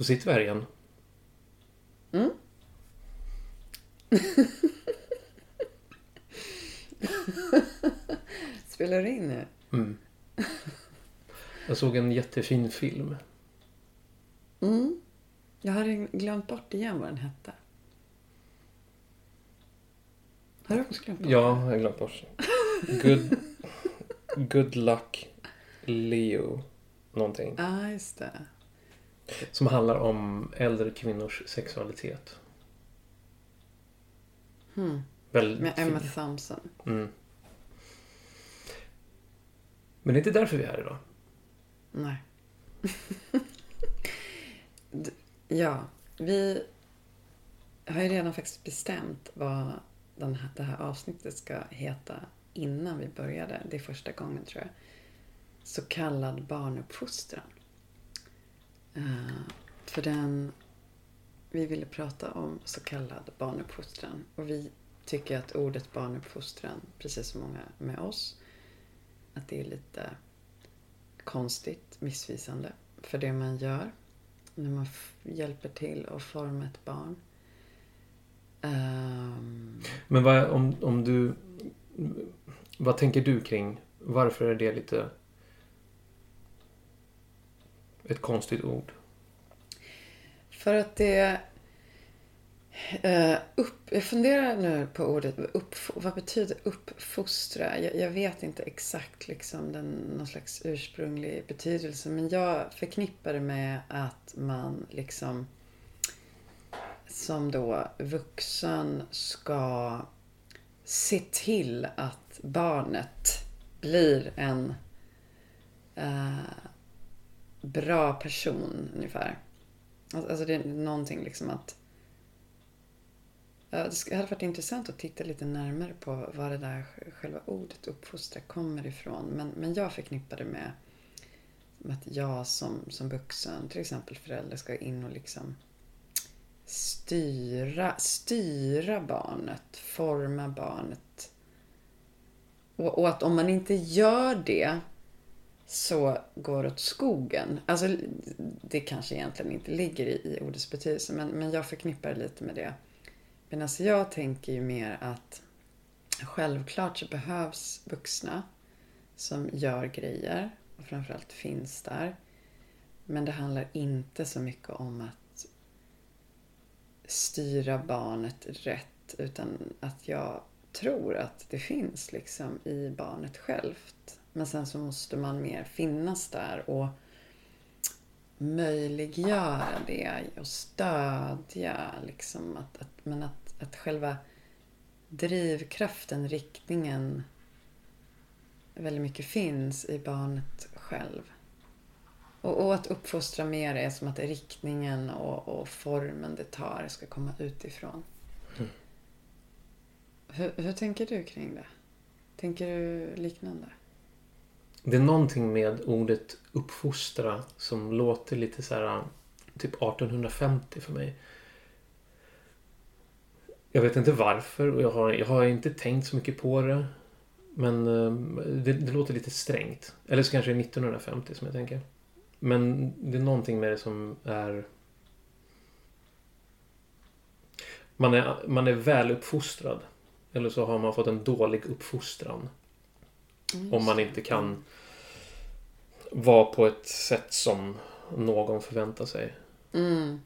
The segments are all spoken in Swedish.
Då sitter vi här igen. Mm. Spelar in nu? Mm. Jag såg en jättefin film. Mm. Jag har glömt bort igen vad den hette. Har du också glömt bort Ja, jag har glömt bort. Good, good luck Leo. Någonting. Ja, ah, just det. Som handlar om äldre kvinnors sexualitet. Hmm. Väldigt Med Emma fin. Thompson. Mm. Men det är inte därför vi är här idag. Nej. Ja, vi har ju redan faktiskt bestämt vad den här, det här avsnittet ska heta innan vi började. Det är första gången tror jag. Så kallad barnuppfostran. Eh, för den... Vi ville prata om så kallad barnuppfostran. Och vi tycker att ordet barnuppfostran, precis som många med oss, att det är lite konstigt, missvisande för det man gör när man hjälper till att forma ett barn. Um... Men vad, om, om du... Vad tänker du kring varför är det lite ett konstigt ord? för att det... Uh, upp, jag funderar nu på ordet upp, vad betyder uppfostra? Jag, jag vet inte exakt liksom den, någon slags ursprunglig betydelse men jag förknippar det med att man liksom som då vuxen ska se till att barnet blir en uh, bra person ungefär. Alltså, alltså det är någonting liksom att Det hade varit intressant att titta lite närmare på var det där själva ordet uppfostra kommer ifrån. Men, men jag förknippar det med med att jag som, som vuxen, till exempel förälder, ska in och liksom styra, styra barnet, forma barnet. Och, och att om man inte gör det så går det åt skogen. Alltså, det kanske egentligen inte ligger i, i ordets betydelse, men, men jag förknippar lite med det. Men alltså jag tänker ju mer att självklart så behövs vuxna som gör grejer och framförallt finns där. Men det handlar inte så mycket om att styra barnet rätt utan att jag tror att det finns liksom i barnet självt. Men sen så måste man mer finnas där och möjliggöra det och stödja liksom att, att, men att, att själva drivkraften, riktningen väldigt mycket finns i barnet själv. Och, och att uppfostra mer är som att riktningen och, och formen det tar ska komma utifrån. Mm. Hur, hur tänker du kring det? Tänker du liknande? Det är någonting med ordet uppfostra som låter lite så här typ 1850 för mig. Jag vet inte varför och jag har, jag har inte tänkt så mycket på det. Men eh, det, det låter lite strängt. Eller så kanske det är 1950 som jag tänker. Men det är någonting med det som är... Man är, man är väl uppfostrad. Eller så har man fått en dålig uppfostran. Om man inte kan vara på ett sätt som någon förväntar sig. Mm.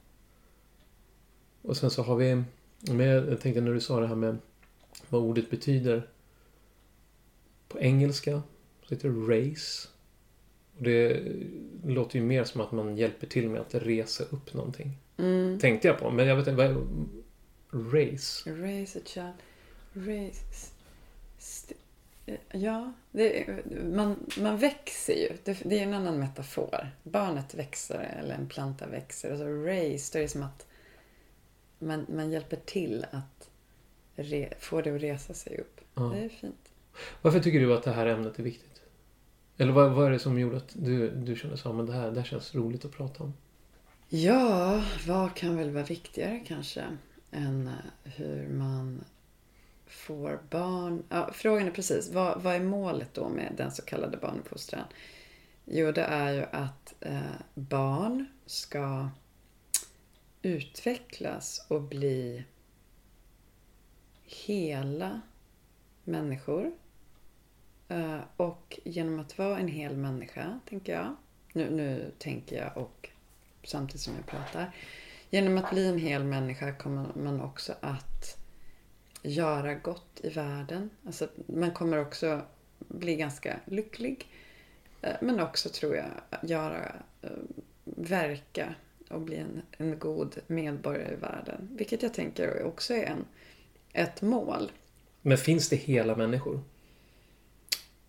Och sen så har vi... Jag tänkte när du sa det här med vad ordet betyder. På engelska så heter det race. Och det låter ju mer som att man hjälper till med att resa upp någonting. Mm. Tänkte jag på. Men jag vet inte, vad är race? Raise a child. Raise... St- ja, det, man, man växer ju. Det, det är en annan metafor. Barnet växer eller en planta växer. Och så raise, då är det som att man, man hjälper till att re, få det att resa sig upp. Ja. Det är fint. Varför tycker du att det här ämnet är viktigt? Eller vad, vad är det som gjorde att du, du kände så, men det här, det här känns roligt att prata om? Ja, vad kan väl vara viktigare kanske än eh, hur man får barn? Ja, frågan är precis, vad, vad är målet då med den så kallade barnuppfostran? Jo, det är ju att eh, barn ska utvecklas och bli hela människor. Eh, och genom att vara en hel människa, tänker jag. Nu, nu tänker jag och samtidigt som jag pratar. Genom att bli en hel människa kommer man också att göra gott i världen. Alltså, man kommer också bli ganska lycklig. Eh, men också, tror jag, göra, eh, verka och bli en, en god medborgare i världen. Vilket jag tänker också är en, ett mål. Men finns det hela människor?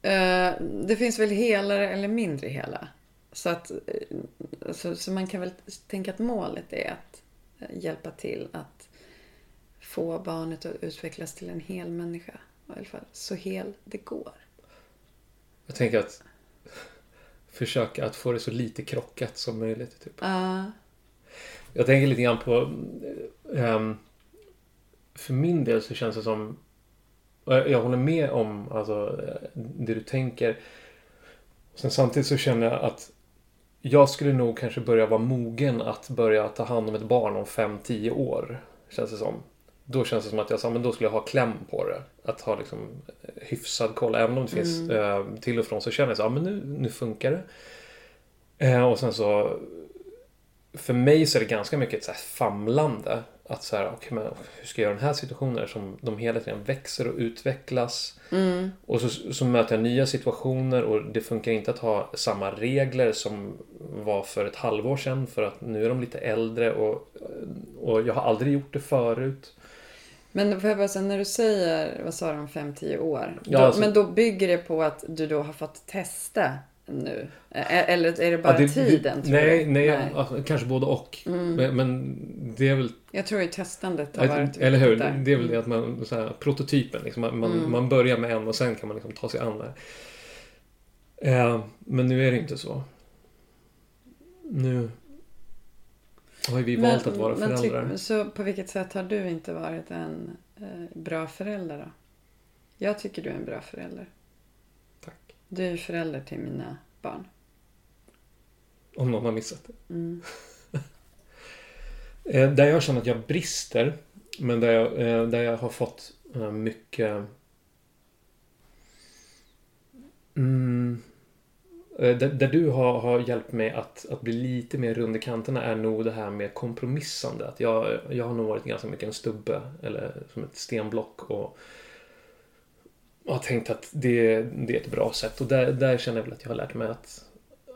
Eh, det finns väl helare eller mindre hela. Så, att, så, så man kan väl tänka att målet är att hjälpa till att få barnet att utvecklas till en hel människa. I alla fall så hel det går. Jag tänker att försöka att få det så lite krockat som möjligt. Typ. Uh. Jag tänker lite grann på... Um, för min del så känns det som... Jag håller med om alltså, det du tänker. Sen samtidigt så känner jag att jag skulle nog kanske börja vara mogen att börja ta hand om ett barn om 5-10 år. Känns det som. Då känns det som att jag sa, men då skulle jag ha kläm på det. Att ha liksom hyfsad koll. Även om det finns mm. eh, till och från så känner jag så, ja men nu, nu funkar det. Eh, och sen så för mig så är det ganska mycket ett så här famlande. Att så här, okay, men hur ska jag göra den här situationen som de hela tiden växer och utvecklas. Mm. Och så, så möter jag nya situationer och det funkar inte att ha samma regler som var för ett halvår sedan för att nu är de lite äldre och, och jag har aldrig gjort det förut. Men får jag bara säga, när du säger, vad sa du om 5-10 år? Ja, då, alltså, men då bygger det på att du då har fått testa nu? Eller är det bara ja, det, tiden? Det, nej, nej, nej. Alltså, kanske både och. Mm. Men, men, det är väl... Jag tror ju testandet har varit Eller hur? Där. Det är väl det att man, så här, prototypen, liksom, man, mm. man börjar med en och sen kan man liksom ta sig an det. Eh, men nu är det inte så. Nu har vi men, valt att vara föräldrar. Tyck, så på vilket sätt har du inte varit en eh, bra förälder då? Jag tycker du är en bra förälder. Du är förälder till mina barn. Om någon har missat det. Mm. Eh, där jag känner att jag brister, men där jag, eh, där jag har fått eh, mycket... Mm, Eh, där, där, du har, har hjälpt mig att, att bli lite mer rund i kanterna är nog det här med kompromissande. Att jag, jag har nog varit ganska mycket en stubbe eller som ett stenblock och har tänkt att det, det är ett bra sätt. Och där, där känner jag väl att jag har lärt mig att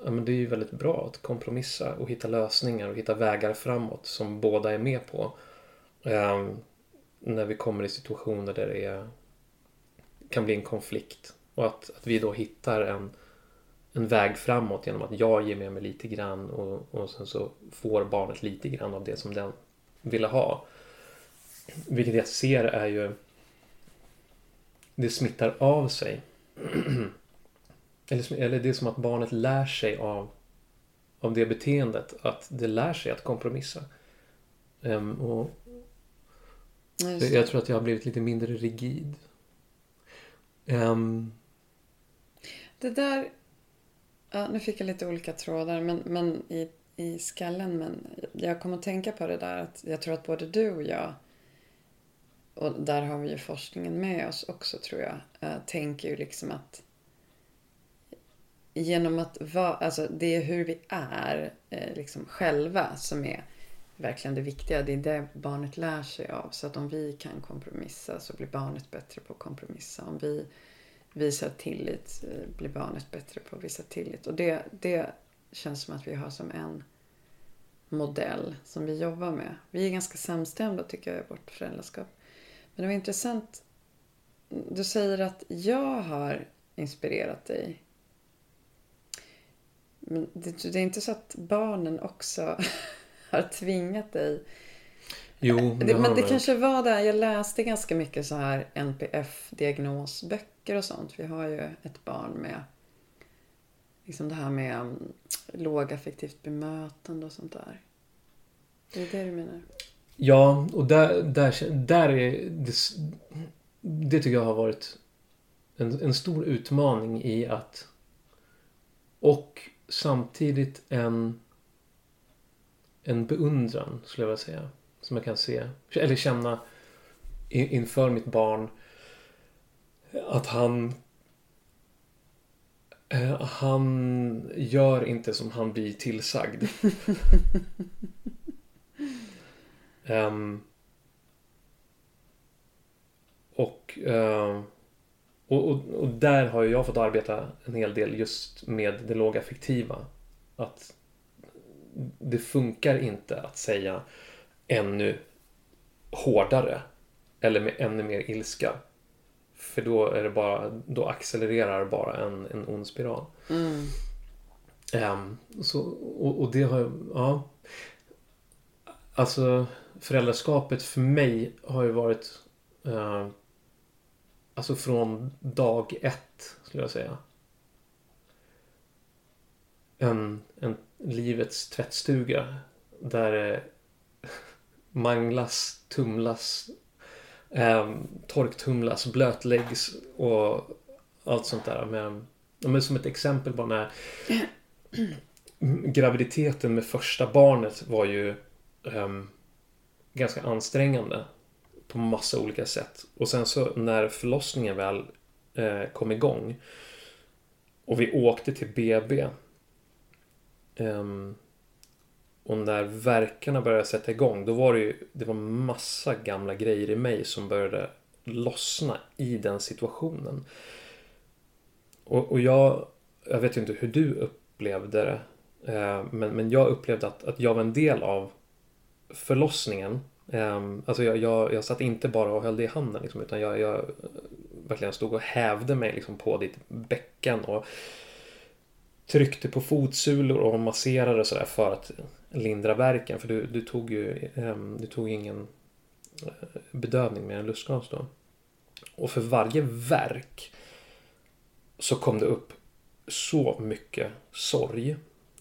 ja, men det är ju väldigt bra att kompromissa och hitta lösningar och hitta vägar framåt som båda är med på. Um, när vi kommer i situationer där det är, kan bli en konflikt. Och att, att vi då hittar en, en väg framåt genom att jag ger med mig lite grann och, och sen så får barnet lite grann av det som den ville ha. Vilket jag ser är ju det smittar av sig. eller, eller det är som att barnet lär sig av, av det beteendet. Att det lär sig att kompromissa. Um, och jag tror att jag har blivit lite mindre rigid. Um, det där... Ja, nu fick jag lite olika trådar men, men i, i skallen. Men jag kom att tänka på det där att jag tror att både du och jag och där har vi ju forskningen med oss också tror jag, äh, tänker ju liksom att genom att vara, alltså det är hur vi är eh, liksom själva som är verkligen det viktiga. Det är det barnet lär sig av. Så att om vi kan kompromissa så blir barnet bättre på att kompromissa. Om vi visar tillit eh, blir barnet bättre på att visa tillit. Och det, det känns som att vi har som en modell som vi jobbar med. Vi är ganska samstämda tycker jag i vårt föräldraskap. Men det var intressant. Du säger att jag har inspirerat dig. Men det, det är inte så att barnen också har tvingat dig? Jo, det, men det kanske var det. Jag läste ganska mycket så här NPF-diagnosböcker och sånt. Vi har ju ett barn med liksom det här med mm, lågaffektivt bemötande och sånt där. Det är det du menar? Ja, och där, där, där är det, det tycker jag har varit en, en stor utmaning i att och samtidigt en en beundran skulle jag vilja säga. Som jag kan se, eller känna inför mitt barn. Att han eh, han gör inte som han blir tillsagd. um, och, uh, och, och, och, där har jag fått arbeta en hel del just med det lågaffektiva. Att det funkar inte att säga ännu hårdare eller med ännu mer ilska. För då är det bara, då accelererar bara en, en ond spiral. Mm. Um, så, och, och, det har, ja. Alltså föräldraskapet för mig har ju varit uh, Alltså från dag ett skulle jag säga. En, en livets tvättstuga. Där det manglas, tumlas, eh, torktumlas, blötläggs och allt sånt där. Men, men som ett exempel bara när graviditeten med första barnet var ju eh, ganska ansträngande på massa olika sätt. Och sen så när förlossningen väl eh, kom igång och vi åkte till BB Um, och när verkarna började sätta igång då var det ju det var massa gamla grejer i mig som började lossna i den situationen. Och, och jag, jag vet ju inte hur du upplevde det. Eh, men, men jag upplevde att, att jag var en del av förlossningen Eh, alltså jag, jag, jag satt inte bara och höll det i handen liksom, utan jag, jag eh, verkligen stod och hävde mig liksom, på ditt bäcken och tryckte på fotsulor och masserade sådär för att lindra verken. För du, du tog ju um, du tog ingen eh, bedövning med en lustgas då. Och för varje verk så kom det upp så mycket sorg.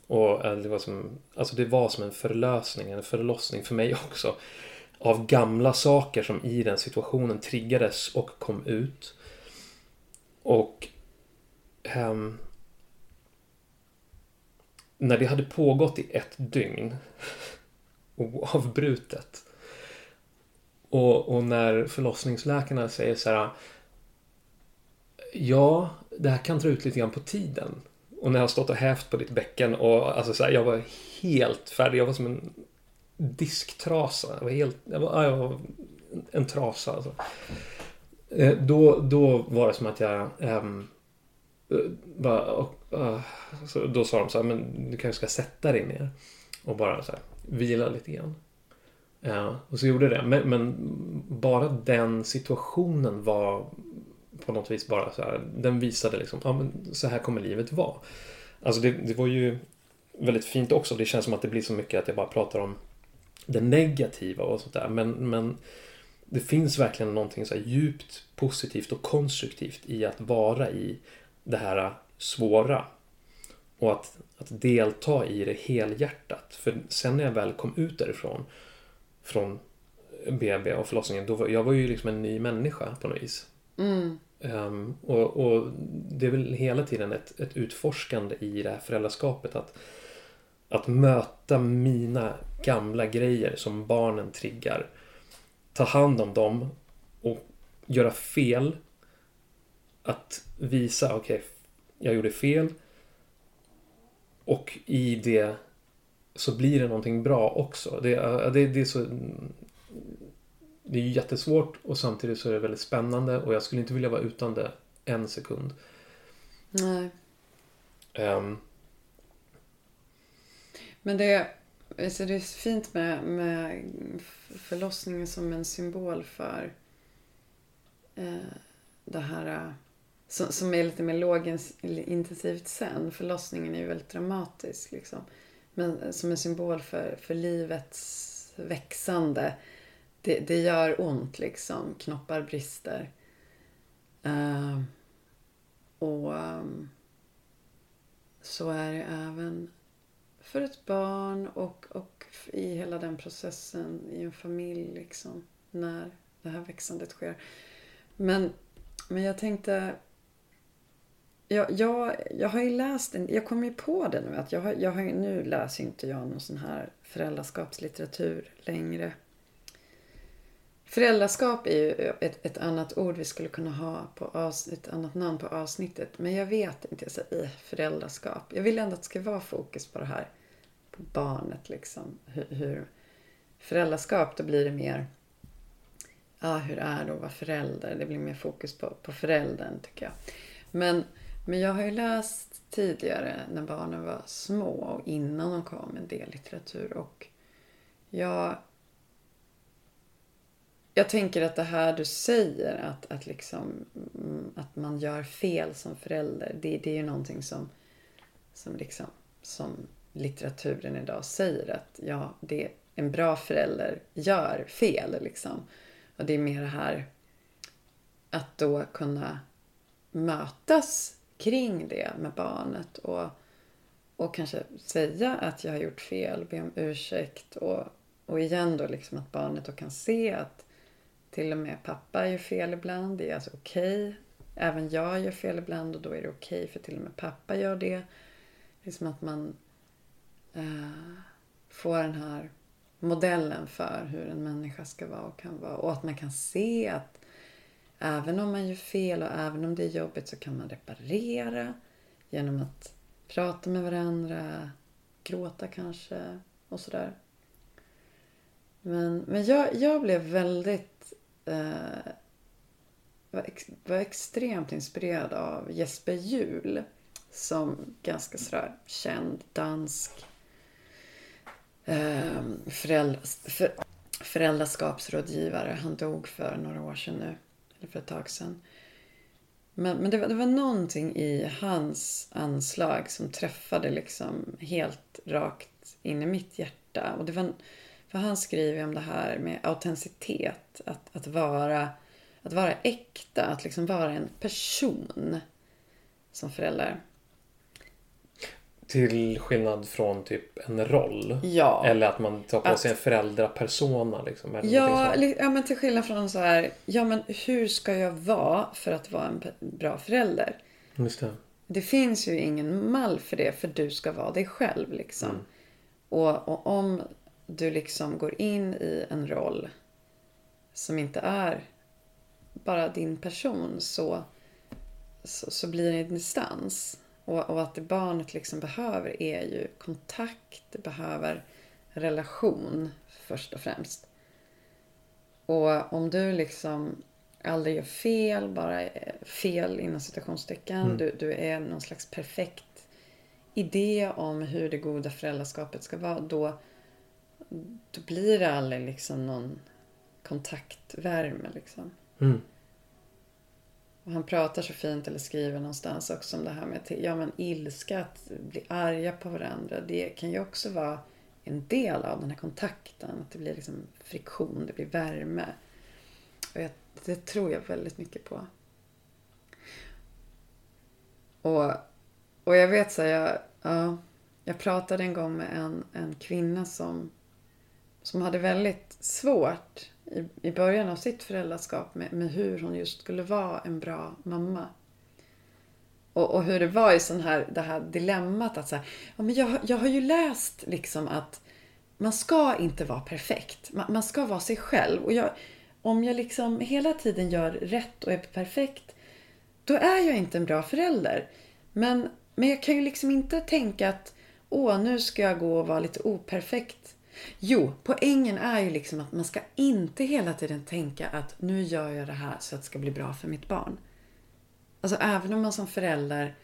Och eh, det var som, alltså det var som en förlösning, en förlossning för mig också av gamla saker som i den situationen triggades och kom ut. Och um, när det hade pågått i ett dygn oavbrutet och, och när förlossningsläkarna säger så här Ja, det här kan dra ut lite grann på tiden. Och när jag har stått och hävt på ditt bäcken och alltså så här, jag var helt färdig. Jag var som en disktrasa. Jag var helt... Jag var, jag var en trasa alltså. Eh, då, då var det som att jag... Um, Eh, bara, och, uh, så då sa de så här, men du kanske ska sätta dig ner. Och bara så här, vila lite grann. Uh, och så gjorde jag det. Men, men, bara den situationen var på något vis bara så här. Den visade liksom, ja men så här kommer livet vara. Alltså det, det var ju väldigt fint också. Det känns som att det blir så mycket att jag bara pratar om det negativa och sånt där. Men, men det finns verkligen någonting så djupt positivt och konstruktivt i att vara i det här svåra. Och att, att delta i det helhjärtat. För sen när jag väl kom ut därifrån från BB och förlossningen, då var jag var ju liksom en ny människa på något vis. Mm. Um, och, och, det är väl hela tiden ett, ett utforskande i det här föräldraskapet. Att, att möta mina gamla grejer som barnen triggar. Ta hand om dem och göra fel. Att visa, okej, okay, jag gjorde fel. Och i det så blir det någonting bra också. Det, det, det är så... Det är jättesvårt och samtidigt så är det väldigt spännande och jag skulle inte vilja vara utan det en sekund. Nej. Um, men det, alltså det är fint med, med förlossningen som en symbol för eh, det här som, som är lite mer lågintensivt sen. Förlossningen är ju väldigt dramatisk liksom. Men eh, som en symbol för, för livets växande. Det, det gör ont liksom. Knoppar brister. Uh, och um, så är det även för ett barn och, och i hela den processen i en familj liksom. När det här växandet sker. Men, men jag tänkte jag, jag, jag har ju läst, en, jag kom ju på det nu att jag har, jag har, nu läser inte jag någon sån här föräldraskapslitteratur längre. Föräldraskap är ju ett, ett annat ord vi skulle kunna ha på ett annat namn på avsnittet. Men jag vet inte, jag säger eh, föräldraskap. Jag vill ändå att det ska vara fokus på det här, på barnet liksom. Hur, hur föräldraskap, då blir det mer, ja hur är det att vara förälder? Det blir mer fokus på, på föräldern tycker jag. Men, men jag har ju läst tidigare när barnen var små och innan de kom en del litteratur och jag jag tänker att det här du säger, att, att, liksom, mm, att man gör fel som förälder, det, det är ju någonting som, som, liksom, som litteraturen idag säger att ja, det, en bra förälder gör fel. Liksom. Och det är mer det här att då kunna mötas kring det med barnet och, och kanske säga att jag har gjort fel, be om ursäkt och, och igen då liksom att barnet då kan se att till och med pappa gör fel ibland. Det är alltså okej. Okay. Även jag gör fel ibland och då är det okej okay för till och med pappa gör det. Det är som att man uh, får den här modellen för hur en människa ska vara och kan vara. Och att man kan se att även om man gör fel och även om det är jobbigt så kan man reparera genom att prata med varandra, gråta kanske och sådär. Men, men jag, jag blev väldigt eh, var, ex, var extremt inspirerad av Jesper Juhl som ganska sådär känd dansk eh, föräldra, för, föräldraskapsrådgivare. Han dog för några år sedan nu, för ett tag sedan. Men, men det, var, det var någonting i hans anslag som träffade liksom helt rakt in i mitt hjärta. Och det var för han skriver om det här med autenticitet. Att, att, vara, att vara äkta, att liksom vara en person som förälder. Till skillnad från typ en roll? Ja. Eller att man tar på sig en föräldrapersona? Liksom, eller ja, ja, men till skillnad från så här, ja men hur ska jag vara för att vara en bra förälder? Just det. Det finns ju ingen mall för det, för du ska vara dig själv liksom. Mm. Och, och om du liksom går in i en roll som inte är bara din person så, så, så blir det en distans. Och, och, att det barnet liksom behöver är ju kontakt, det behöver relation först och främst. Och om du liksom aldrig gör fel, bara fel inom citationstecken, mm. du, du är någon slags perfekt idé om hur det goda föräldraskapet ska vara, då då blir det aldrig liksom någon kontaktvärme liksom. Mm. Och han pratar så fint eller skriver någonstans också om det här med ja, men ilska, att bli arga på varandra. Det kan ju också vara en del av den här kontakten. Att det blir liksom friktion, det blir värme. Och jag, det tror jag väldigt mycket på. Och, och jag vet så här, jag, ja, jag pratade en gång med en, en kvinna som som hade väldigt svårt i, i början av sitt föräldraskap med, med hur hon just skulle vara en bra mamma. Och, och hur det var i sån här, det här dilemmat att så ja, men jag, jag har ju läst liksom att man ska inte vara perfekt. Man, man ska vara sig själv. Och jag, om jag liksom hela tiden gör rätt och är perfekt, då är jag inte en bra förälder. Men, men jag kan ju liksom inte tänka att åh, nu ska jag gå och vara lite operfekt Jo, poängen är ju liksom att man ska inte hela tiden tänka att nu gör jag det här så att det ska bli bra för mitt barn. Alltså även om man som förälder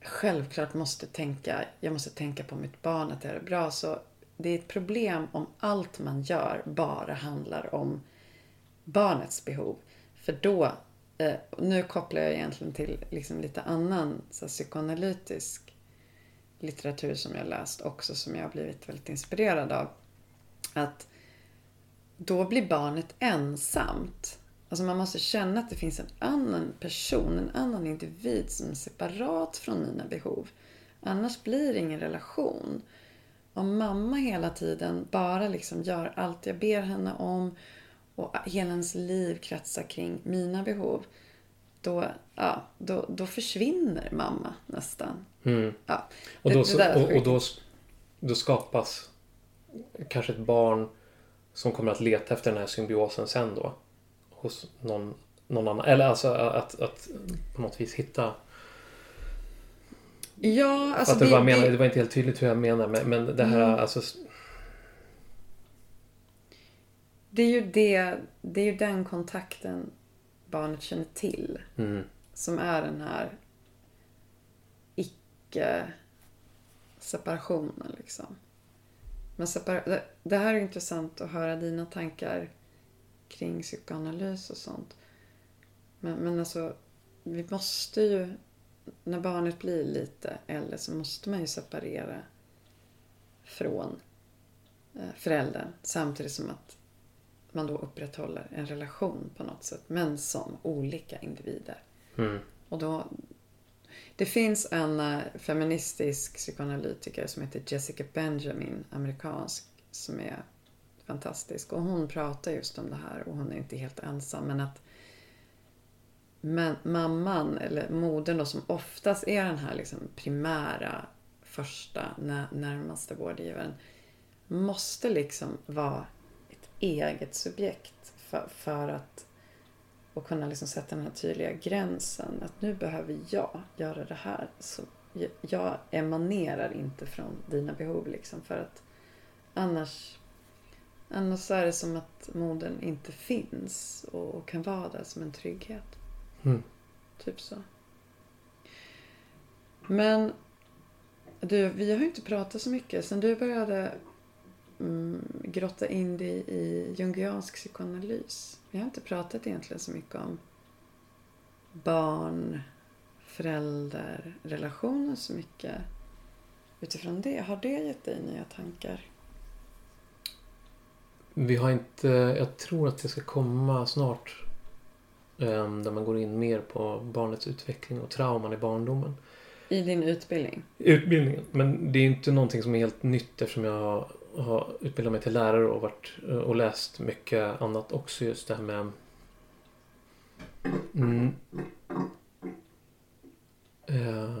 självklart måste tänka, jag måste tänka på mitt barn, att det är bra, så det är ett problem om allt man gör bara handlar om barnets behov. För då, eh, nu kopplar jag egentligen till liksom lite annan så psykoanalytisk litteratur som jag läst också som jag har blivit väldigt inspirerad av. Att då blir barnet ensamt. Alltså man måste känna att det finns en annan person, en annan individ som är separat från mina behov. Annars blir det ingen relation. Om mamma hela tiden bara liksom gör allt jag ber henne om och hela hennes liv kretsar kring mina behov då, ja, då, då försvinner mamma nästan. Mm. Ja, Och, det- då, det är och, och då, då skapas kanske ett barn som kommer att leta efter den här symbiosen sen då. Hos någon, någon annan. Eller alltså att, att på något vis hitta. Ja, alltså jag det, menar? det, Det var inte helt tydligt hur jag menar. Men, men det här Mm. alltså. det är ju det, det är ju den kontakten barnet känner till. Mm, Som är den här icke-separationen liksom. Men separa- det, här är intressant att höra dina tankar kring psykoanalys och sånt. Men, men alltså, vi måste ju, när barnet blir lite äldre så måste man ju separera från eh, föräldern samtidigt som att man då upprätthåller en relation på något sätt, men som olika individer. mm, Och då, det finns en eh, feministisk psykoanalytiker som heter Jessica Benjamin, amerikansk, som är fantastisk. Och hon pratar just om det här och hon är inte helt ensam. Men att men mamman, eller modern då, som oftast är den här liksom primära, första, när, närmaste vårdgivaren, måste liksom vara eget subjekt för, för att och kunna liksom sätta den här tydliga gränsen. Att nu behöver jag göra det här. Så jag- emanerar inte från dina behov liksom. För att annars, annars är det som att modern inte finns och, och kan vara där som en trygghet. mm. Typ så. Men du, vi har ju inte pratat så mycket. Sen du började mm, grotta in dig i jungiansk psykoanalys. Vi har inte pratat egentligen så mycket om barn, föräldrar, relationer så mycket. Utifrån det, har det gett dig nya tankar? Vi har inte, jag tror att det ska komma snart. ehm, där man går in mer på barnets utveckling och trauman i barndomen. I din utbildning? Utbildningen. Men det är inte någonting som är helt nytt eftersom jag har utbildat mig till lärare och, varit, eh, och läst mycket annat också. Just det här med mm, eh,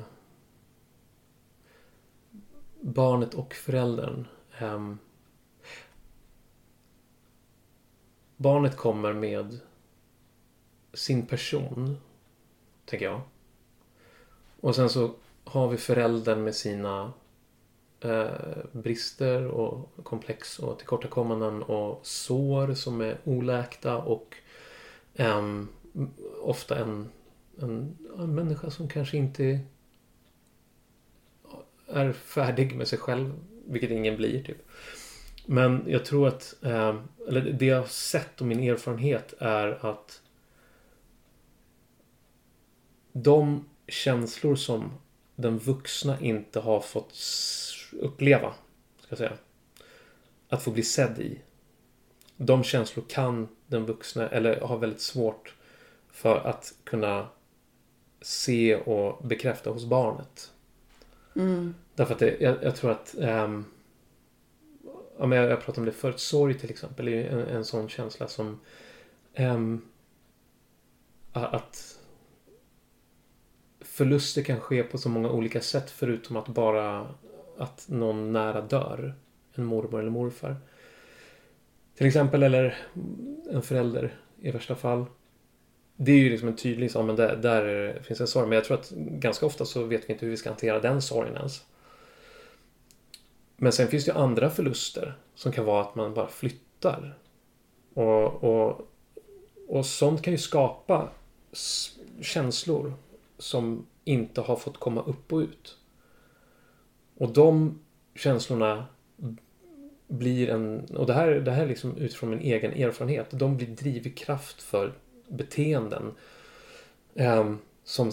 barnet och föräldern. Eh, barnet kommer med sin person, tänker jag. Och sen så har vi föräldern med sina eh, brister och komplex och tillkortakommanden och sår som är oläkta och eh, ofta en, en, en människa som kanske inte är färdig med sig själv, vilket ingen blir typ. Men jag tror att, eh, eller det jag har sett och min erfarenhet är att de känslor som den vuxna inte har fått uppleva, ska jag säga. Att få bli sedd i. De känslor kan den vuxna, eller har väldigt svårt för att kunna se och bekräfta hos barnet. Mm. Därför att det, jag, jag tror att ehm, ja, men jag, jag pratade om det förut. Sorg till exempel är en, en sån känsla som a- att förluster kan ske på så många olika sätt förutom att bara att någon nära dör. En mormor eller morfar. Till exempel, eller en förälder i värsta fall. Det är ju liksom en tydlig sån, men där, där finns en sorg. Men jag tror att ganska ofta så vet vi inte hur vi ska hantera den sorgen ens. Men sen finns det ju andra förluster som kan vara att man bara flyttar. Och, och, och sånt kan ju skapa känslor som inte har fått komma upp och ut. Och de känslorna blir en, och det här, det här är liksom utifrån min egen erfarenhet, de blir drivkraft för beteenden ehm, som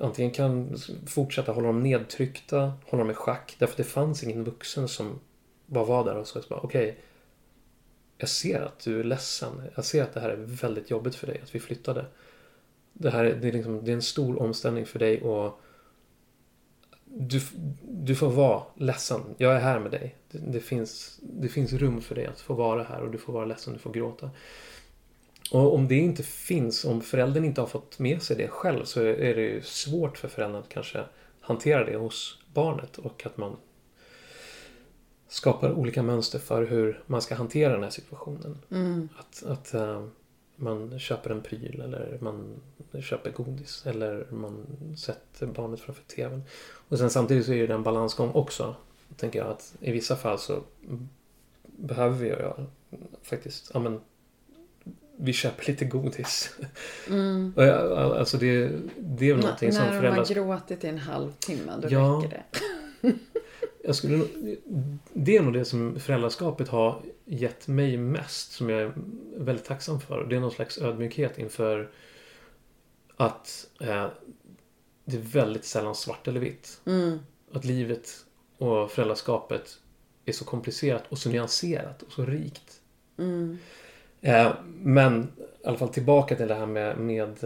antingen kan fortsätta hålla dem nedtryckta, hålla dem i schack, därför att det fanns ingen vuxen som bara var där och sa okej, okej, jag ser att du är ledsen, jag ser att det här är väldigt jobbigt för dig, att vi flyttade. Det här det är, liksom, det är en stor omställning för dig och du, du får vara ledsen. Jag är här med dig. Det, det, finns, det finns rum för dig att få vara här och du får vara ledsen, du får gråta. Och om det inte finns, om föräldern inte har fått med sig det själv så är det ju svårt för föräldern att kanske hantera det hos barnet och att man skapar olika mönster för hur man ska hantera den här situationen. Mm. Att, att uh, man köper en pryl eller man köper godis eller man sätter barnet framför TVn. Och sen samtidigt så är det en balansgång också. Tänker jag att i vissa fall så behöver vi göra faktiskt, ja men vi köper lite godis. Mm. alltså det, det är väl någonting N som föräldrar... När de har gråtit i en halvtimme, då ja, räcker det. jag skulle, det är nog det som föräldraskapet har gett mig mest, som jag är väldigt tacksam för. Det är någon slags ödmjukhet inför att eh, det är väldigt sällan svart eller vitt. Mm. Att livet och föräldraskapet är så komplicerat och så nyanserat och så rikt. Mm. Eh, men i alla fall tillbaka till det här med, med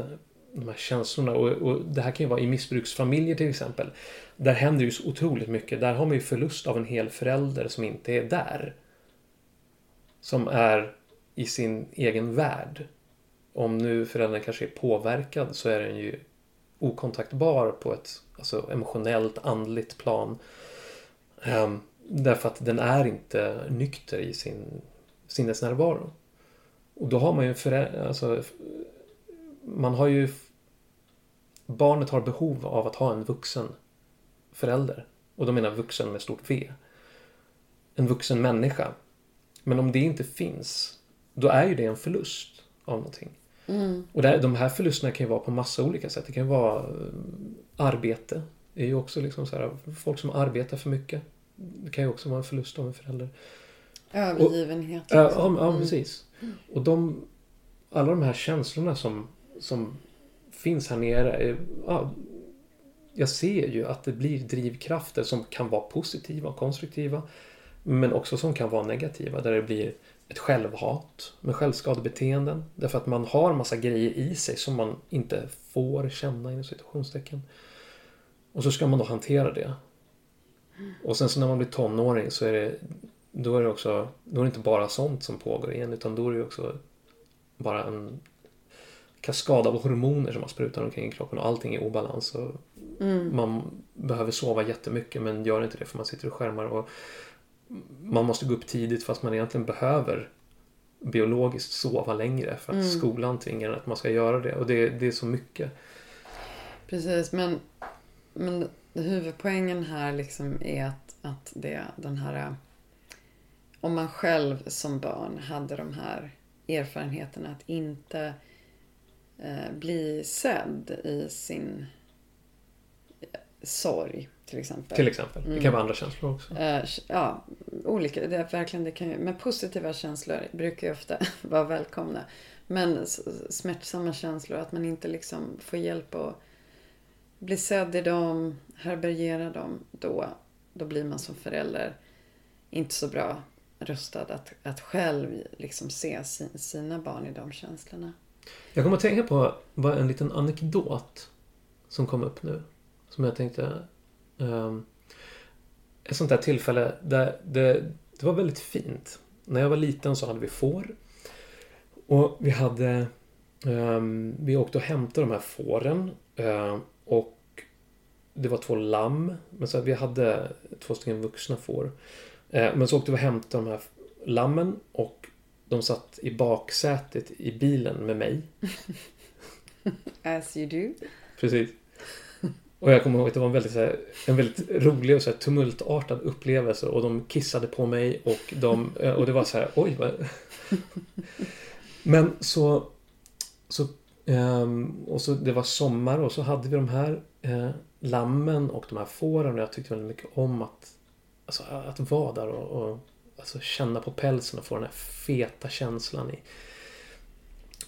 de här känslorna. Och, och, det här kan ju vara i missbruksfamiljer till exempel. Där händer ju så otroligt mycket. Där har man ju förlust av en hel förälder som inte är där. Som är i sin egen värld. Om nu föräldern kanske är påverkad så är den ju okontaktbar på ett alltså, emotionellt, andligt plan. Um, därför att den är inte nykter i sin sinnesnärvaro. Och då har man ju föräldrar, alltså, man har ju barnet har behov av att ha en vuxen förälder. Och då menar jag vuxen med stort V. En vuxen människa. Men om det inte finns, då är ju det en förlust av någonting. Mm. Och där, de här förlusterna kan ju vara på massa olika sätt. Det kan vara eh, arbete. Det är ju också liksom så här, folk som arbetar för mycket. Det kan ju också vara en förlust av en förälder. Övergivenhet. Och, ja, ja, ja, precis. Och de, alla de här känslorna som, som finns här nere. Ja, jag ser ju att det blir drivkrafter som kan vara positiva och konstruktiva. Men också som kan vara negativa. Där det blir ett självhat med självskadebeteenden. Därför att man har massa grejer i sig som man inte får känna inom situationstecken. Och så ska man då hantera det. Och sen så när man blir tonåring så är det då är det också, då är det inte bara sånt som pågår igen utan då är det också bara en kaskad av hormoner som man sprutar omkring i kroppen och allting är obalans. Och mm. Man behöver sova jättemycket men gör inte det för man sitter och skärmar. Och man måste gå upp tidigt fast man egentligen behöver biologiskt sova längre för att mm. skolan tvingar att man ska göra det. Och det, det är så mycket. Precis, men, men huvudpoängen här liksom är att, att det, den här om man själv som barn hade de här erfarenheterna att inte eh, bli sedd i sin eh, sorg till exempel. Till exempel. Det kan mm. vara andra känslor också. Eh, ja, olika. Det verkligen, det kan, men positiva känslor brukar ju ofta vara välkomna. Men smärtsamma känslor, att man inte liksom får hjälp att bli sedd i dem, härbärgera dem, då, då blir man som förälder inte så bra rustad att, att själv liksom se sin, sina barn i de känslorna. Jag kommer att tänka på en liten anekdot som kom upp nu. Som jag tänkte... Um, ett sånt där tillfälle där det, det var väldigt fint. När jag var liten så hade vi får. Och vi hade... Um, vi åkte och hämtade de här fåren. Uh, och det var två lamm. Men så vi hade två stycken vuxna får. Eh, men så åkte vi och hämtade de här lammen och de satt i baksätet i bilen med mig. As you do. Precis. Och jag kommer ihåg att det var en väldigt, så här, en väldigt rolig och så här, tumultartad upplevelse och de kissade på mig och, de, och det var så här, oj vad... Men så... så um, och så det var sommar och så hade vi de här eh, lammen och de här fåren och jag tyckte väldigt mycket om att Alltså att vara där och, och alltså, känna på pälsen och få den här feta känslan i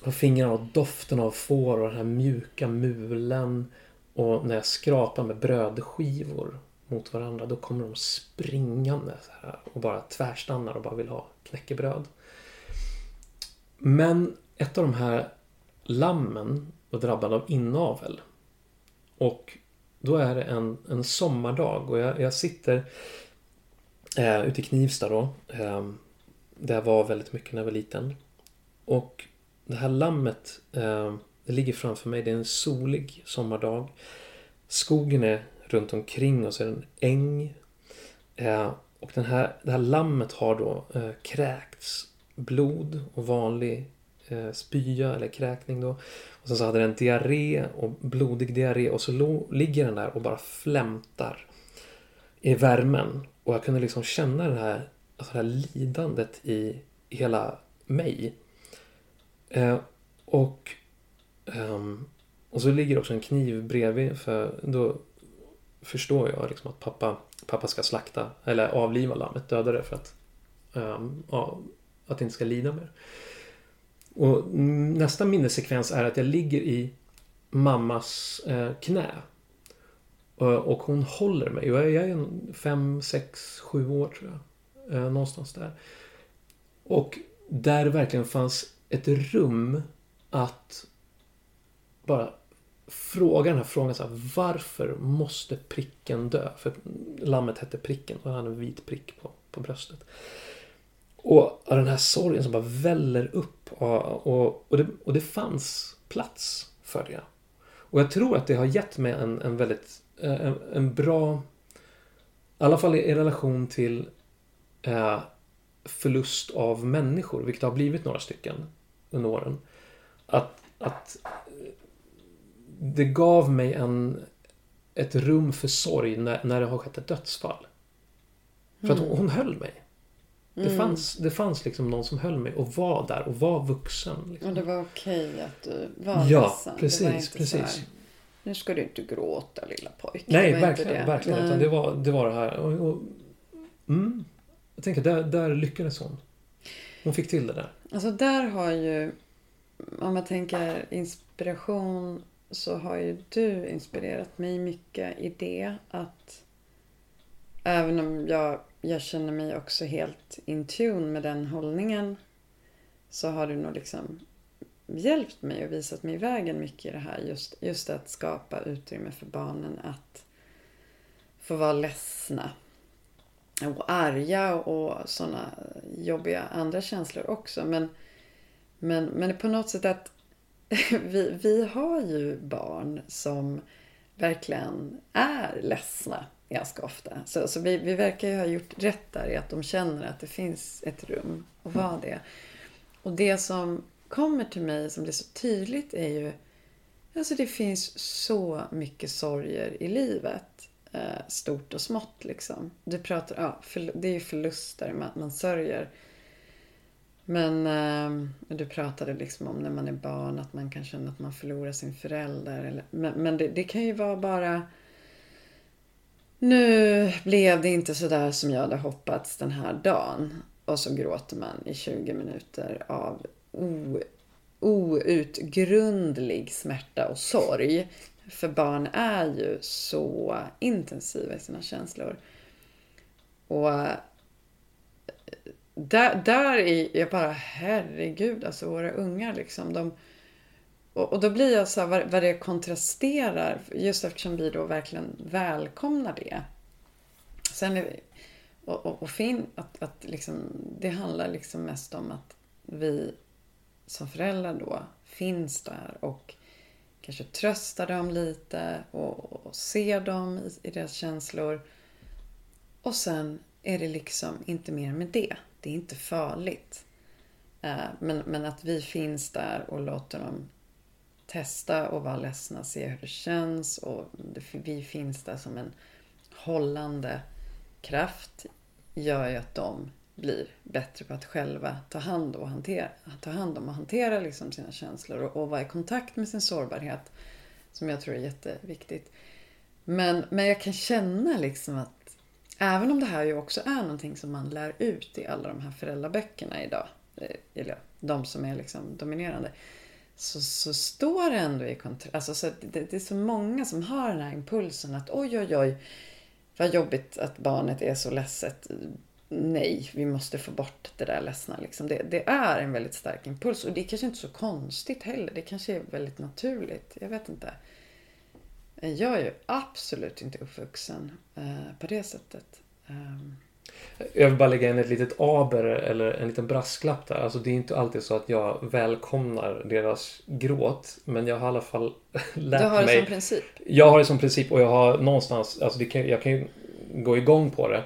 på fingrarna och doften av får och den här mjuka mulen. Och när jag skrapar med brödskivor mot varandra då kommer de springande och bara tvärstannar och bara vill ha knäckebröd. Men ett av de här lammen var drabbad av inavel. Och då är det en, en sommardag och jag, jag sitter eh, ute i Knivsta då. Eh, där jag var väldigt mycket när jag var liten. Och det här lammet, eh, det ligger framför mig. Det är en solig sommardag. Skogen är runt omkring och så är det en äng. Eh, och den här, det här lammet har då eh, kräkts blod och vanlig eh, spya eller kräkning då. Och sen så hade den diarré och blodig diarré och så lo, ligger den där och bara flämtar i värmen. Och jag kunde liksom känna det här, alltså det här lidandet i hela mig. Eh, och, Um, och så ligger också en kniv bredvid för då förstår jag liksom att pappa, pappa ska slakta eller avliva lammet, döda det för att, um, ja, att det inte ska lida mer. Och nästa minnessekvens är att jag ligger i mammas eh, knä. Eh, och hon håller mig. Jag är fem, sex, sju år tror jag. Eh, någonstans där. Och där det verkligen fanns ett rum att bara fråga den här frågan så här, varför måste pricken dö? För lammet hette pricken och han hade en vit prick på, på bröstet. Och den här sorgen som bara väller upp och, och, och, det, och det fanns plats för det. Och jag tror att det har gett mig en, en väldigt eh, en, en bra i alla fall i relation till eh, förlust av människor, vilket har blivit några stycken under åren. Att, att det gav mig en, ett rum för sorg när, när det har skett ett dödsfall. För att hon, hon höll mig. Det, mm. fanns, det fanns liksom någon som höll mig och var där och var vuxen. Liksom. Och det var okej att du var Ja, ledsen. precis. precis. Här, nu ska du inte gråta lilla pojke. Nej, verkligen. Det. verkligen. Nej. det, var, det var det här. Och, och, mm, jag tänker, där, där lyckades hon. Hon fick till det där. Alltså där har ju, om man tänker inspiration så har ju du inspirerat mig mycket i det att även om jag, jag känner mig också helt in tune med den hållningen så har du nog liksom hjälpt mig och visat mig vägen mycket i det här. Just, just att skapa utrymme för barnen att få vara ledsna och arga och sådana jobbiga andra känslor också. Men, men, men på något sätt att vi, vi har ju barn som verkligen är ledsna ganska ofta. Så, så vi, vi verkar ju ha gjort rätt där i att de känner att det finns ett rum att vara det. Och det som kommer till mig som blir så tydligt är ju Alltså det finns så mycket sorger i livet. Eh, stort och smått liksom. Du pratar, ja, det är ju förluster man, man sörjer. Men eh, du pratade liksom om när man är barn att man kan känna att man förlorar sin förälder. Eller, men men det, det kan ju vara bara nu blev det inte sådär som jag hade hoppats den här dagen. Och så gråter man i 20 minuter av o, outgrundlig smärta och sorg. För barn är ju så intensiva i sina känslor. Och där, där är jag bara, herregud, alltså våra ungar liksom. De, och, och då blir jag så här, vad, vad det kontrasterar, just eftersom vi då verkligen välkomnar det. Sen är och, och, och fin, att, att liksom, det handlar liksom mest om att vi som föräldrar då finns där och kanske tröstar dem lite och, och ser dem i, i deras känslor. Och sen är det liksom inte mer med det. Det är inte farligt. Eh, men, men att vi finns där och låter dem testa och vara ledsna, se hur det känns och vi finns där som en hållande kraft gör ju att de blir bättre på att själva ta hand, och hantera, ta hand om och hantera liksom sina känslor och, och vara i kontakt med sin sårbarhet. Som jag tror är jätteviktigt. Men, men jag kan känna liksom att även om det här ju också är någonting som man lär ut i alla de här föräldraböckerna idag. Eh, eller de som är liksom dominerande så, så står det ändå i kontrast. Alltså, så det, det, är så många som har den här impulsen att oj, oj, oj, vad jobbigt att barnet är så ledset. Nej, vi måste få bort det där ledsna. Liksom. Det, det, är en väldigt stark impuls och det är kanske inte så konstigt heller. Det kanske är väldigt naturligt. Jag vet inte. Jag är ju absolut inte uppvuxen eh, på det sättet. Um. Jag vill bara lägga in ett litet aber eller en liten brasklapp där. Alltså det är inte alltid så att jag välkomnar deras gråt. Men jag har i alla fall lärt Du har det mig. som princip. Jag har det som princip och jag har någonstans, alltså kan, jag kan ju gå igång på det.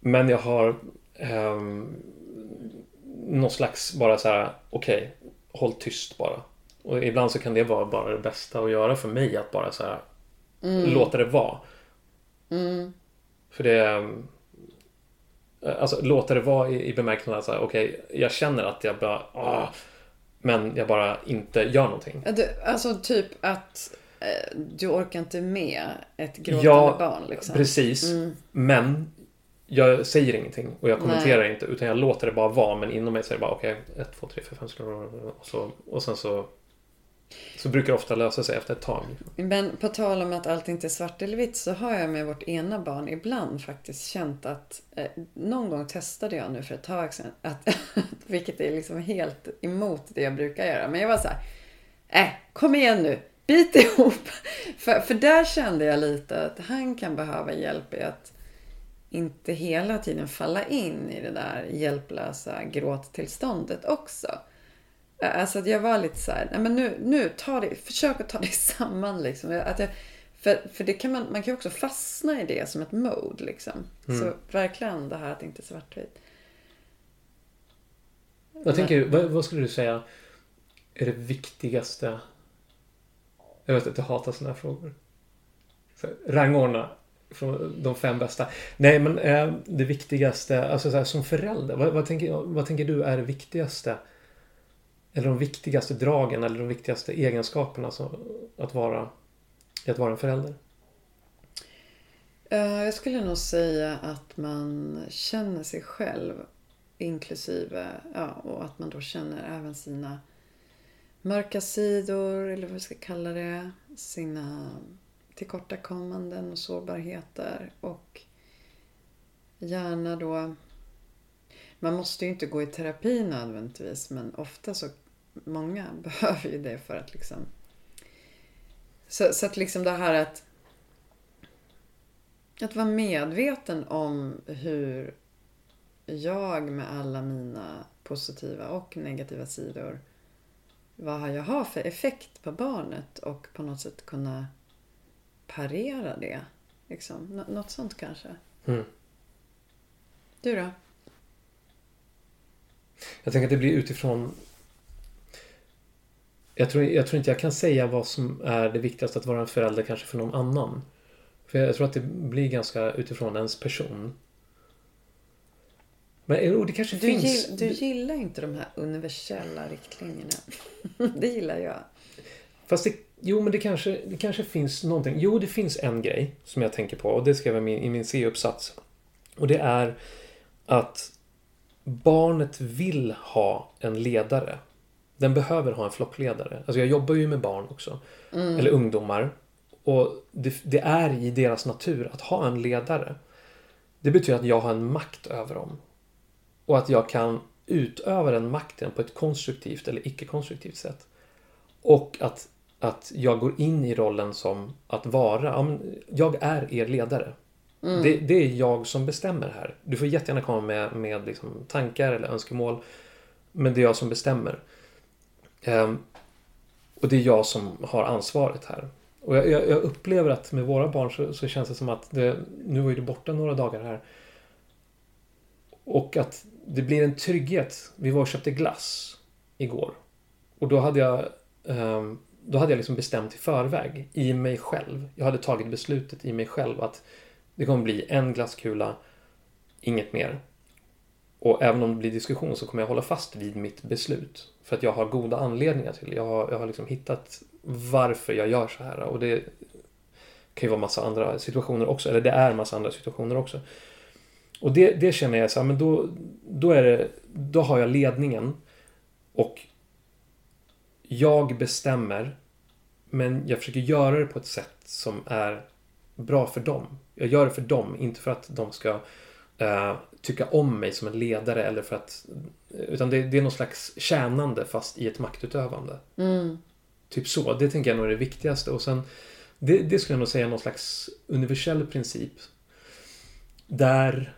Men jag har um, någon slags bara så här, okej, håll tyst bara. Och ibland så kan det vara bara det bästa att göra för mig att bara så här, låta det vara. Mm. För det... ehm, Alltså låta det vara i, i bemärkelsen att okej, jag känner att jag bara... Ah, men jag bara inte gör någonting. Alltså typ att eh, du orkar inte med ett gråtande Ja, barn. Liksom. Precis. Mm. Men jag säger ingenting och jag kommenterar inte utan jag låter det bara vara men inom mig så är det bara okej, ett, två, tre, fyra, fem och så och sen så så brukar det ofta lösa sig efter ett tag. Men på tal om att allt inte är svart eller vitt så har jag med vårt ena barn ibland faktiskt känt att eh, någon gång testade jag nu för ett tag sedan att, vilket är liksom helt emot det jag brukar göra. Men jag var så här, äh, kom igen nu, bit ihop. för, för där kände jag lite att han kan behöva hjälp i att inte hela tiden falla in i det där hjälplösa gråttillståndet också. Alltså att jag var lite så här, nej men nu, nu ta det, försök att ta dig samman liksom. Att jag, för för det kan man, man kan ju också fastna i det som ett mode liksom. Så verkligen det här att det inte är svartvitt. Jag tänker, vad, vad skulle du säga är det viktigaste? Jag vet att jag hatar sådana här frågor. Så, rangordna från de fem bästa. Nej, men eh, det viktigaste, alltså så här, som förälder, vad, vad, tänker, vad tänker du är det viktigaste? Eller de viktigaste dragen eller de viktigaste egenskaperna som, att vara, i att vara en förälder? Eh, jag skulle nog säga att man känner sig själv inklusive, ja, och att man då känner även sina mörka sidor, eller vad vi ska kalla det, sina tillkortakommanden och sårbarheter och gärna då man måste ju inte gå i terapi nödvändigtvis men ofta så många behöver ju det för att liksom så, så att liksom det här att att vara medveten om hur jag med alla mina positiva och negativa sidor vad jag har för effekt på barnet och på något sätt kunna parera det. Liksom. Nå- Något sånt kanske. Mm. Du då? Jag tänker att det blir utifrån jag tror, jag tror inte jag kan säga vad som är det viktigaste att vara en förälder kanske för någon annan. För jag tror att det blir ganska utifrån ens person. Men och det kanske Du, finns... gill, du gillar inte de här universella riktlinjerna. det gillar jag. Fast det, jo, men det kanske, det kanske finns någonting. Jo, det finns en grej som jag tänker på och det skrev jag i min C-uppsats. Och det är att barnet vill ha en ledare. Den behöver ha en flockledare. Alltså jag jobbar ju med barn också. Eller ungdomar. Och det, det är i deras natur att ha en ledare. Det betyder att jag har en makt över dem. Och att jag kan utöva den makten på ett konstruktivt eller icke-konstruktivt sätt. Och att, att jag går in i rollen som att vara, jag är er ledare. Mm. Det, det är jag som bestämmer här. Du får jättegärna komma med, med liksom tankar eller önskemål. Men det är jag som bestämmer. Um, och det är jag som har ansvaret här. Och jag, jag, jag upplever att med våra barn så, så känns det som att det, nu var ju du borta några dagar här. Och att det blir en trygghet. Vi var och köpte glass igår. Och då hade jag um, då hade jag liksom bestämt i förväg i mig själv. Jag hade tagit beslutet i mig själv att det kommer bli en glasskula, inget mer. Och även om det blir diskussion så kommer jag hålla fast vid mitt beslut. För att jag har goda anledningar till det. Jag har, jag har liksom hittat varför jag gör så här. Och det kan ju vara massa andra situationer också. Eller det är massa andra situationer också. Och det, det känner jag så här, men då, då, är det, då har jag ledningen. Och jag bestämmer. Men jag försöker göra det på ett sätt som är bra för dem. Jag gör det för dem, inte för att de ska eh, tycka om mig som en ledare eller för att... Utan det, det är någon slags tjänande fast i ett maktutövande. Mm. Typ så. Det tänker jag nog är det viktigaste. Och sen, det, det skulle jag nog säga är någon slags universell princip. Där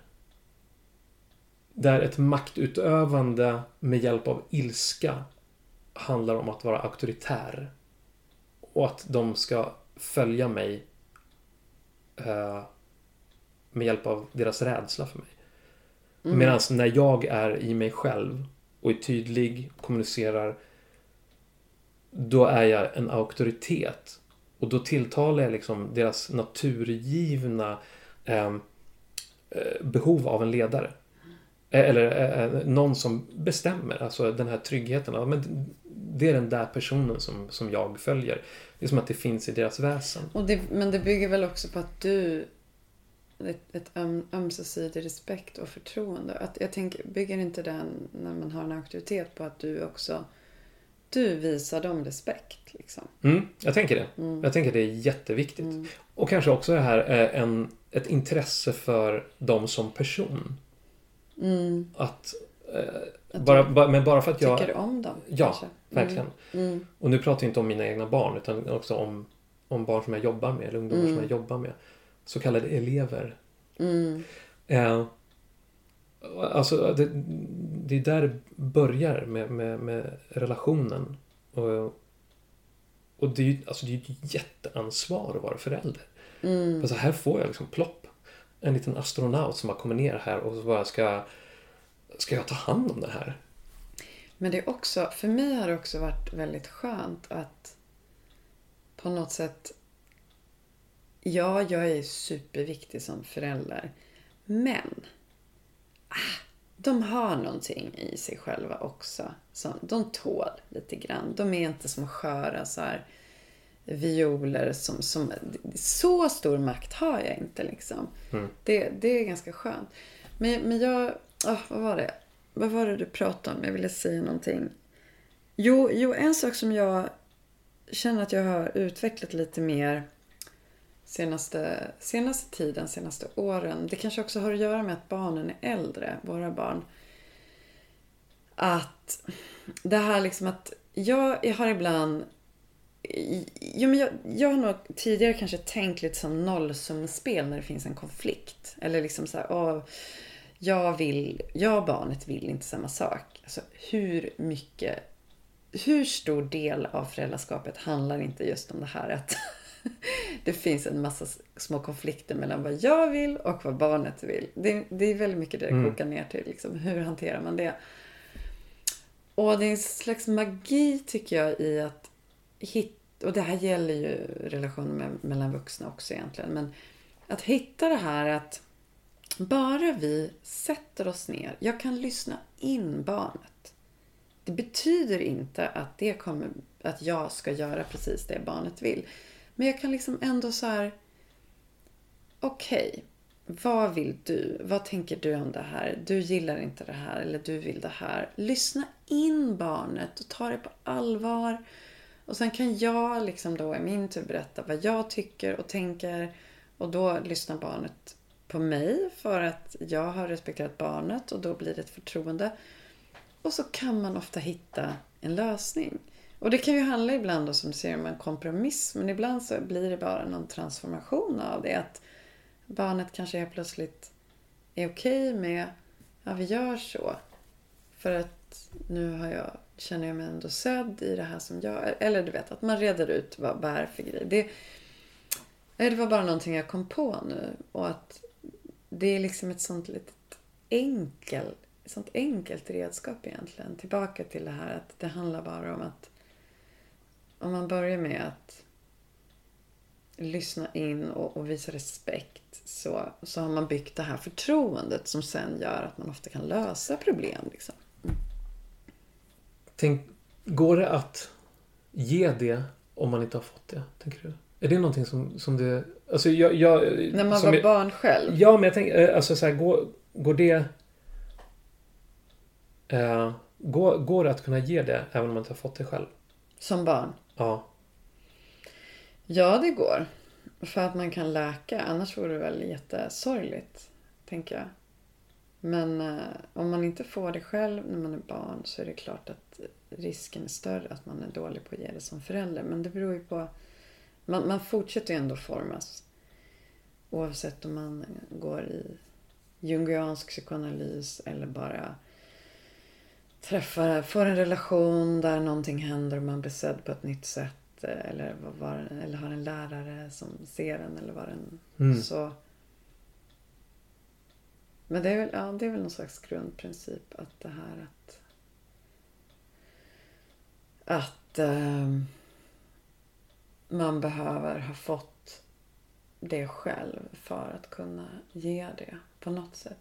där ett maktutövande med hjälp av ilska handlar om att vara auktoritär. Och att de ska följa mig eh, med hjälp av deras rädsla för mig. Mm. Medan när jag är i mig själv och är tydlig, kommunicerar, då är jag en auktoritet. Och då tilltalar jag liksom deras naturgivna eh, eh, behov av en ledare. Eh, Eller eh, någon som bestämmer, alltså den här tryggheten. Ja, men det är den där personen som, som jag följer. Det är som att det finns i deras väsen. Och det, men det bygger väl också på att du... Ett, ett öm, ömsesidig respekt och förtroende. Att jag tänker, bygger inte den, när man har en auktoritet, på att du också... Du visar dem respekt. Liksom. Mm, jag tänker det. Mm. Jag tänker det är jätteviktigt. Mm. Och kanske också det här är en, ett intresse för dem som person. Mm. Eh, Att bara, du bara, men bara för att jag... Tycker om dem. Ja, kanske. verkligen. Mm. Mm. Och nu pratar jag inte om mina egna barn utan också om, om barn som jag jobbar med eller ungdomar Mm. som jag jobbar med. Så kallade elever. Mm. Eh, alltså det, det är där det börjar med, med, med relationen. Och, och det är ju alltså det är ett jätteansvar att vara förälder. Mm. Alltså här får jag liksom plopp. En liten astronaut som har kommit ner här och så bara ska Ska jag ta hand om det här? Men det är också, för mig har det också varit väldigt skönt att på något sätt, ja, jag är superviktig som förälder. Men, ah, de har någonting i sig själva också. Som, de tål lite grann. De är inte som sköra så här, violer som, som... Så stor makt har jag inte liksom. Mm. Det, det är ganska skönt. Men, men jag... Oh, vad var det? Vad var det du pratade om? Jag ville säga någonting. Jo, jo, en sak som jag känner att jag har utvecklat lite mer senaste, senaste tiden, senaste åren. Det kanske också har att göra med att barnen är äldre, våra barn. Att det här liksom att jag, jag har ibland Jo, men jag, jag har nog tidigare kanske tänkt lite som nollsummespel när det finns en konflikt. Eller liksom så här, åh, jag vill, jag och barnet vill inte samma sak. Alltså hur mycket, hur stor del av föräldraskapet handlar inte just om det här att det finns en massa små konflikter mellan vad jag vill och vad barnet vill. Det, det är väldigt mycket det det Mm. kokar ner till. Liksom. Hur hanterar man det? Och det är en slags magi tycker jag i att hitta, och det här gäller ju relationer med, mellan vuxna också egentligen, men att hitta det här att bara vi sätter oss ner, jag kan lyssna in barnet. Det betyder inte att, det kommer, att jag ska göra precis det barnet vill. Men jag kan liksom ändå så här, okej, vad vill du? Vad tänker du om det här? Du gillar inte det här eller du vill det här. Lyssna in barnet och ta det på allvar. Och sen kan jag liksom då i min tur berätta vad jag tycker och tänker. Och då lyssnar barnet på mig för att jag har respekterat barnet och då blir det ett förtroende. Och så kan man ofta hitta en lösning. Och det kan ju handla ibland då, som du ser om en kompromiss. Men ibland så blir det bara någon transformation av det. Att barnet kanske helt plötsligt är okej med ja vi gör så. För att nu har jag, känner jag mig ändå sedd i det här som jag... Eller du vet, att man reder ut vad, vad är det för grej. Det, det var bara någonting jag kom på nu. Och att det är liksom ett sånt litet enkel, sånt enkelt redskap egentligen. Tillbaka till det här att det handlar bara om att om man börjar med att lyssna in och, och visa respekt så, så har man byggt det här förtroendet som sen gör att man ofta kan lösa problem. Liksom. Mm. Tänk, går det att ge det om man inte har fått det? Tänker du? Är det någonting som, som det... Alltså jag... jag När man var jag, barn själv. Ja, men jag tänker, eh, alltså så här, går, går det... Eh, går, går det att kunna ge det även om man inte har fått det själv? Som barn. Ja. Ja, det går. För att man kan läka. Annars vore det väl jättesorgligt, tänker jag. Men eh, om man inte får det själv när man är barn så är det klart att risken är större att man är dålig på att ge det som förälder. Men det beror ju på... Man, man fortsätter ju ändå formas. Oavsett om man går i jungiansk psykoanalys eller bara träffa, får en relation där någonting händer och man blir sedd på ett nytt sätt. eh, Eller, var, eller har en lärare som ser en eller vad den Mm. så. Men det är, väl, ja, det är väl någon slags grundprincip att det här att att ehm, man behöver ha fått det själv för att kunna ge det på något sätt.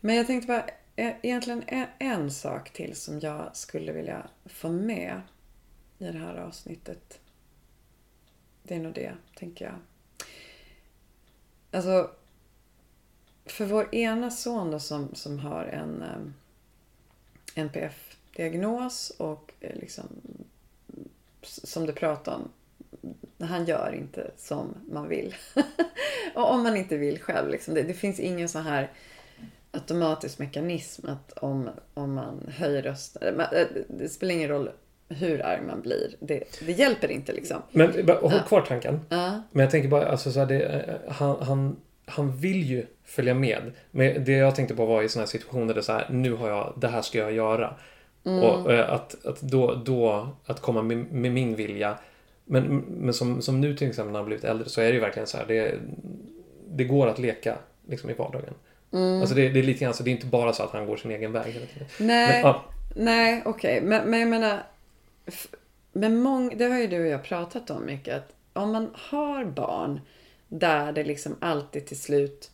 Men jag tänkte bara, e-, egentligen e-, en, sak till som jag skulle vilja få med i det här avsnittet. Det är nog det, tänker jag. Alltså, för vår ena son då som, som har en um, NPF-diagnos och eh, liksom som du pratade om, han gör inte som man vill. och om man inte vill själv. Liksom, det, det finns ingen så här automatisk mekanism att om, om man höjer rösten. eh, Det spelar ingen roll hur arg man blir. Det, det hjälper inte liksom. Men håll Ja. kvar tanken. Ja, Men jag tänker bara, alltså så här, det, eh, han, han, han vill ju följa med. Men det jag tänkte på var i sådana här situationer där så här, nu har jag, det här ska jag göra. Mm. Och eh, att, att då, då, att komma med, med min vilja. Men, men som, som nu till exempel när han blivit äldre så är det ju verkligen så här, det, det går att leka liksom i vardagen. Mm. Alltså det, det är lite grann så, det är inte bara så att han går sin egen väg hela tiden. Nej, Men, nej okej. Men, men jag menar, men mång, det har ju du och jag pratat om mycket. Att om man har barn där det liksom alltid till slut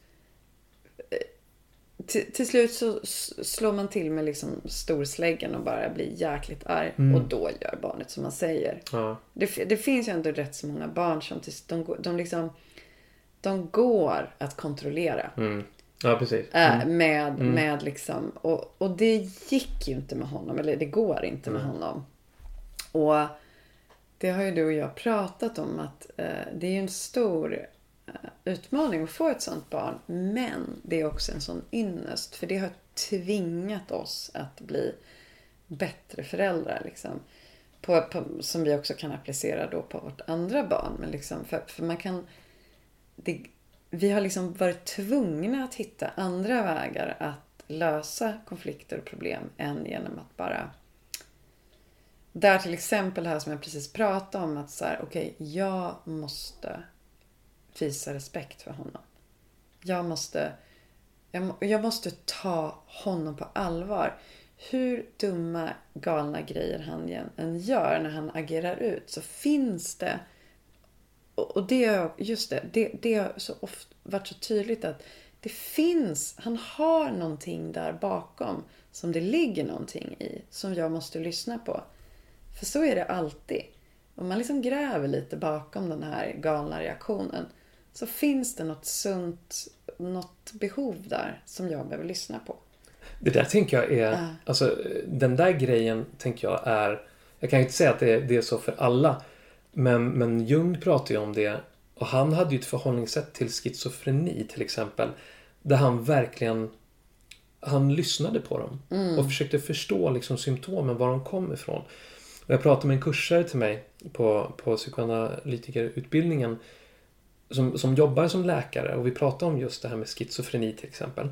till, till slut så slår man till med liksom storsläggan och bara blir jäkligt arg. Mm. Och då gör barnet som man säger. ja, Det, det finns ju ändå rätt så många barn som till, de, de liksom de går att kontrollera. mm, ja, precis. Äh, med, Mm. med liksom, och, och det gick ju inte med honom, eller det går inte med Mm. honom. Och det har ju du och jag pratat om att eh, det är ju en stor eh, Eh, utmaning att få ett sånt barn. Men det är också en sån ynnest, för det har tvingat oss att bli bättre föräldrar. Liksom. På, på, som vi också kan applicera då på vårt andra barn. Men liksom, för, för man kan... Det, vi har liksom varit tvungna att hitta andra vägar att lösa konflikter och problem än genom att bara... Där till exempel det här som jag precis pratade om att så här, okej, jag måste visa respekt för honom. Jag måste, jag, jag måste ta honom på allvar. Hur dumma, galna grejer han än- gör när han agerar ut så finns det och och det, har- just det, det, det har så ofta varit så tydligt att det finns, han har någonting där bakom som det ligger någonting i som jag måste lyssna på. För så är det alltid. Om man liksom gräver lite bakom den här galna reaktionen så finns det något sunt, något behov där som jag behöver lyssna på. Det där tänker jag är, Ja. alltså den där grejen tänker jag är, jag kan inte säga att det är, det är så för alla, men, men Jung pratar ju om det och han hade ju ett förhållningssätt till schizofreni till exempel, där han verkligen han lyssnade på dem och försökte förstå liksom symptomen, var de kom ifrån. Och jag pratade med en kursare till mig på, på psykoanalytikerutbildningen som, som jobbar som läkare och vi pratade om just det här med schizofreni till exempel.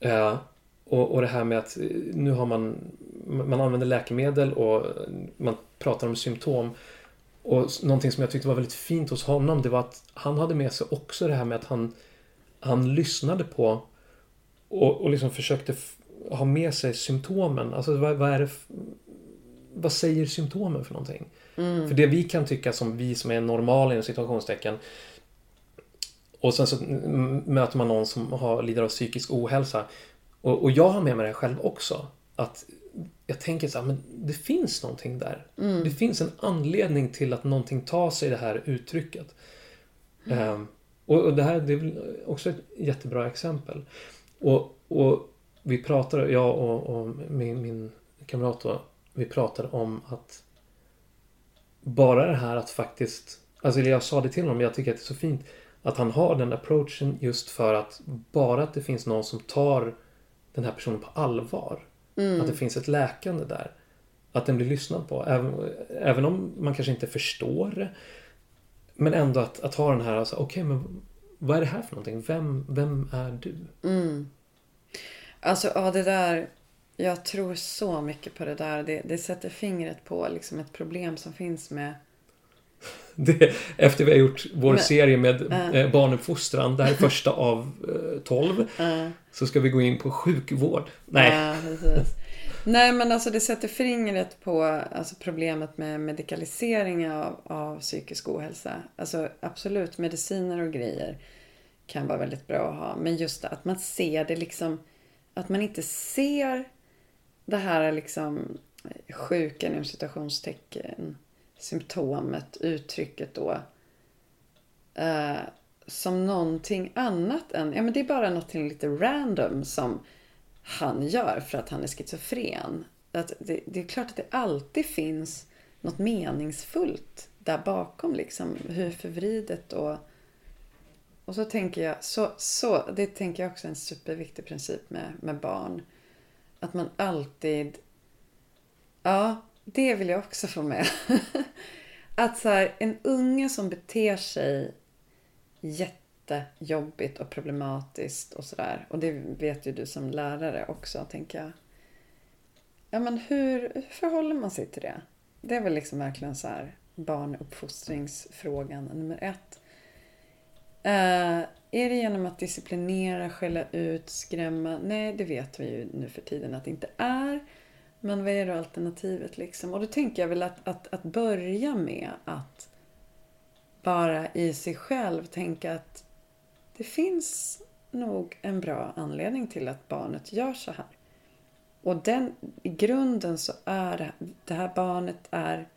Eh, och, och det här med att eh, nu har man, man använder läkemedel och man pratar om symptom. Och någonting som jag tyckte var väldigt fint hos honom det var att han hade med sig också det här med att han, han lyssnade på och, och liksom försökte ha med sig symptomen. Alltså vad, vad är det vad säger symptomen för någonting? För det vi kan tycka som vi som är normala inom situationstecken och sen så mm, möter man någon som har, lider av psykisk ohälsa. Och, och jag har med mig det själv också. Att jag tänker så här, men det finns någonting där. Det finns en anledning till att någonting tar sig det här uttrycket. Ehm, och, och det här det är också ett jättebra exempel. Och, och vi pratade, jag och, och min, min kamrat då, vi pratade om att bara det här att faktiskt, alltså jag sa det till honom, jag tycker att det är så fint att han har den approachen just för att bara att det finns någon som tar den här personen på allvar. Att det finns ett läkande där. Att den blir lyssnad på. Även, även om man kanske inte förstår det. Men ändå att, att ha den här, alltså, okej men vad är det här för någonting? Vem, vem är du? Mm. Alltså, ja det där. Jag tror så mycket på det där. Det, det sätter fingret på liksom ett problem som finns med Det, efter vi har gjort vår Men- serie med Äh. eh, barnuppfostran, det här är första av eh, 12, Ja. så ska vi gå in på sjukvård. Nej. Ja. Nej, men alltså det sätter fingret på alltså, problemet med medikalisering av, av psykisk ohälsa. Alltså absolut, mediciner och grejer kan vara väldigt bra att ha. Men just att man ser det liksom, att man inte ser det här liksom sjukan inom citationstecken, symptomet, uttrycket då. Eh, som någonting annat än, ja men det är bara någonting lite random som han gör för att han är schizofren. Att det, det är klart att det alltid finns något meningsfullt där bakom liksom. Hur förvridet och... Och så tänker jag, så, så, det tänker jag också är en superviktig princip med, med barn. Att man alltid... Ja, det vill jag också få med. att så här, en unge som beter sig jättejobbigt och problematiskt och sådär. Och det vet ju du som lärare också, tänker jag. Ja, men hur, hur förhåller man sig till det? Det är väl liksom verkligen så här barnuppfostringsfrågan nummer ett. Uh, är det genom att disciplinera, skälla ut, skrämma? Nej, det vet vi ju nu för tiden att det inte är. Men vad är då alternativet liksom? Och då tänker jag väl att, att, att börja med att bara i sig själv tänka att det finns nog en bra anledning till att barnet gör så här. Och den, i grunden så är det, det här barnet är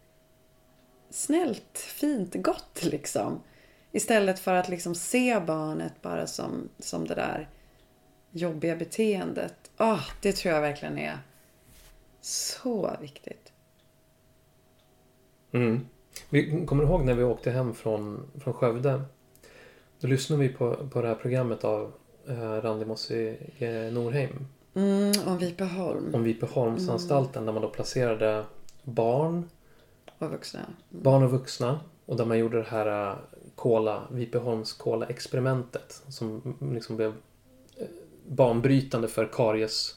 snällt, fint, gott liksom. Istället för att liksom se barnet bara som, som det där jobbiga beteendet. Ah, det tror jag verkligen är så viktigt. Mm. Vi kommer ihåg när vi åkte hem från, från Skövde. Då lyssnade vi på, på det här programmet av eh, Randi Mossi eh, Norheim. Mm, om Vipeholm Om Vipeholmsanstalten där man då placerade barn, och vuxna. barn och vuxna. Och där man gjorde det här eh, kola, Vipeholms kola-experimentet. Som liksom blev eh, banbrytande för karies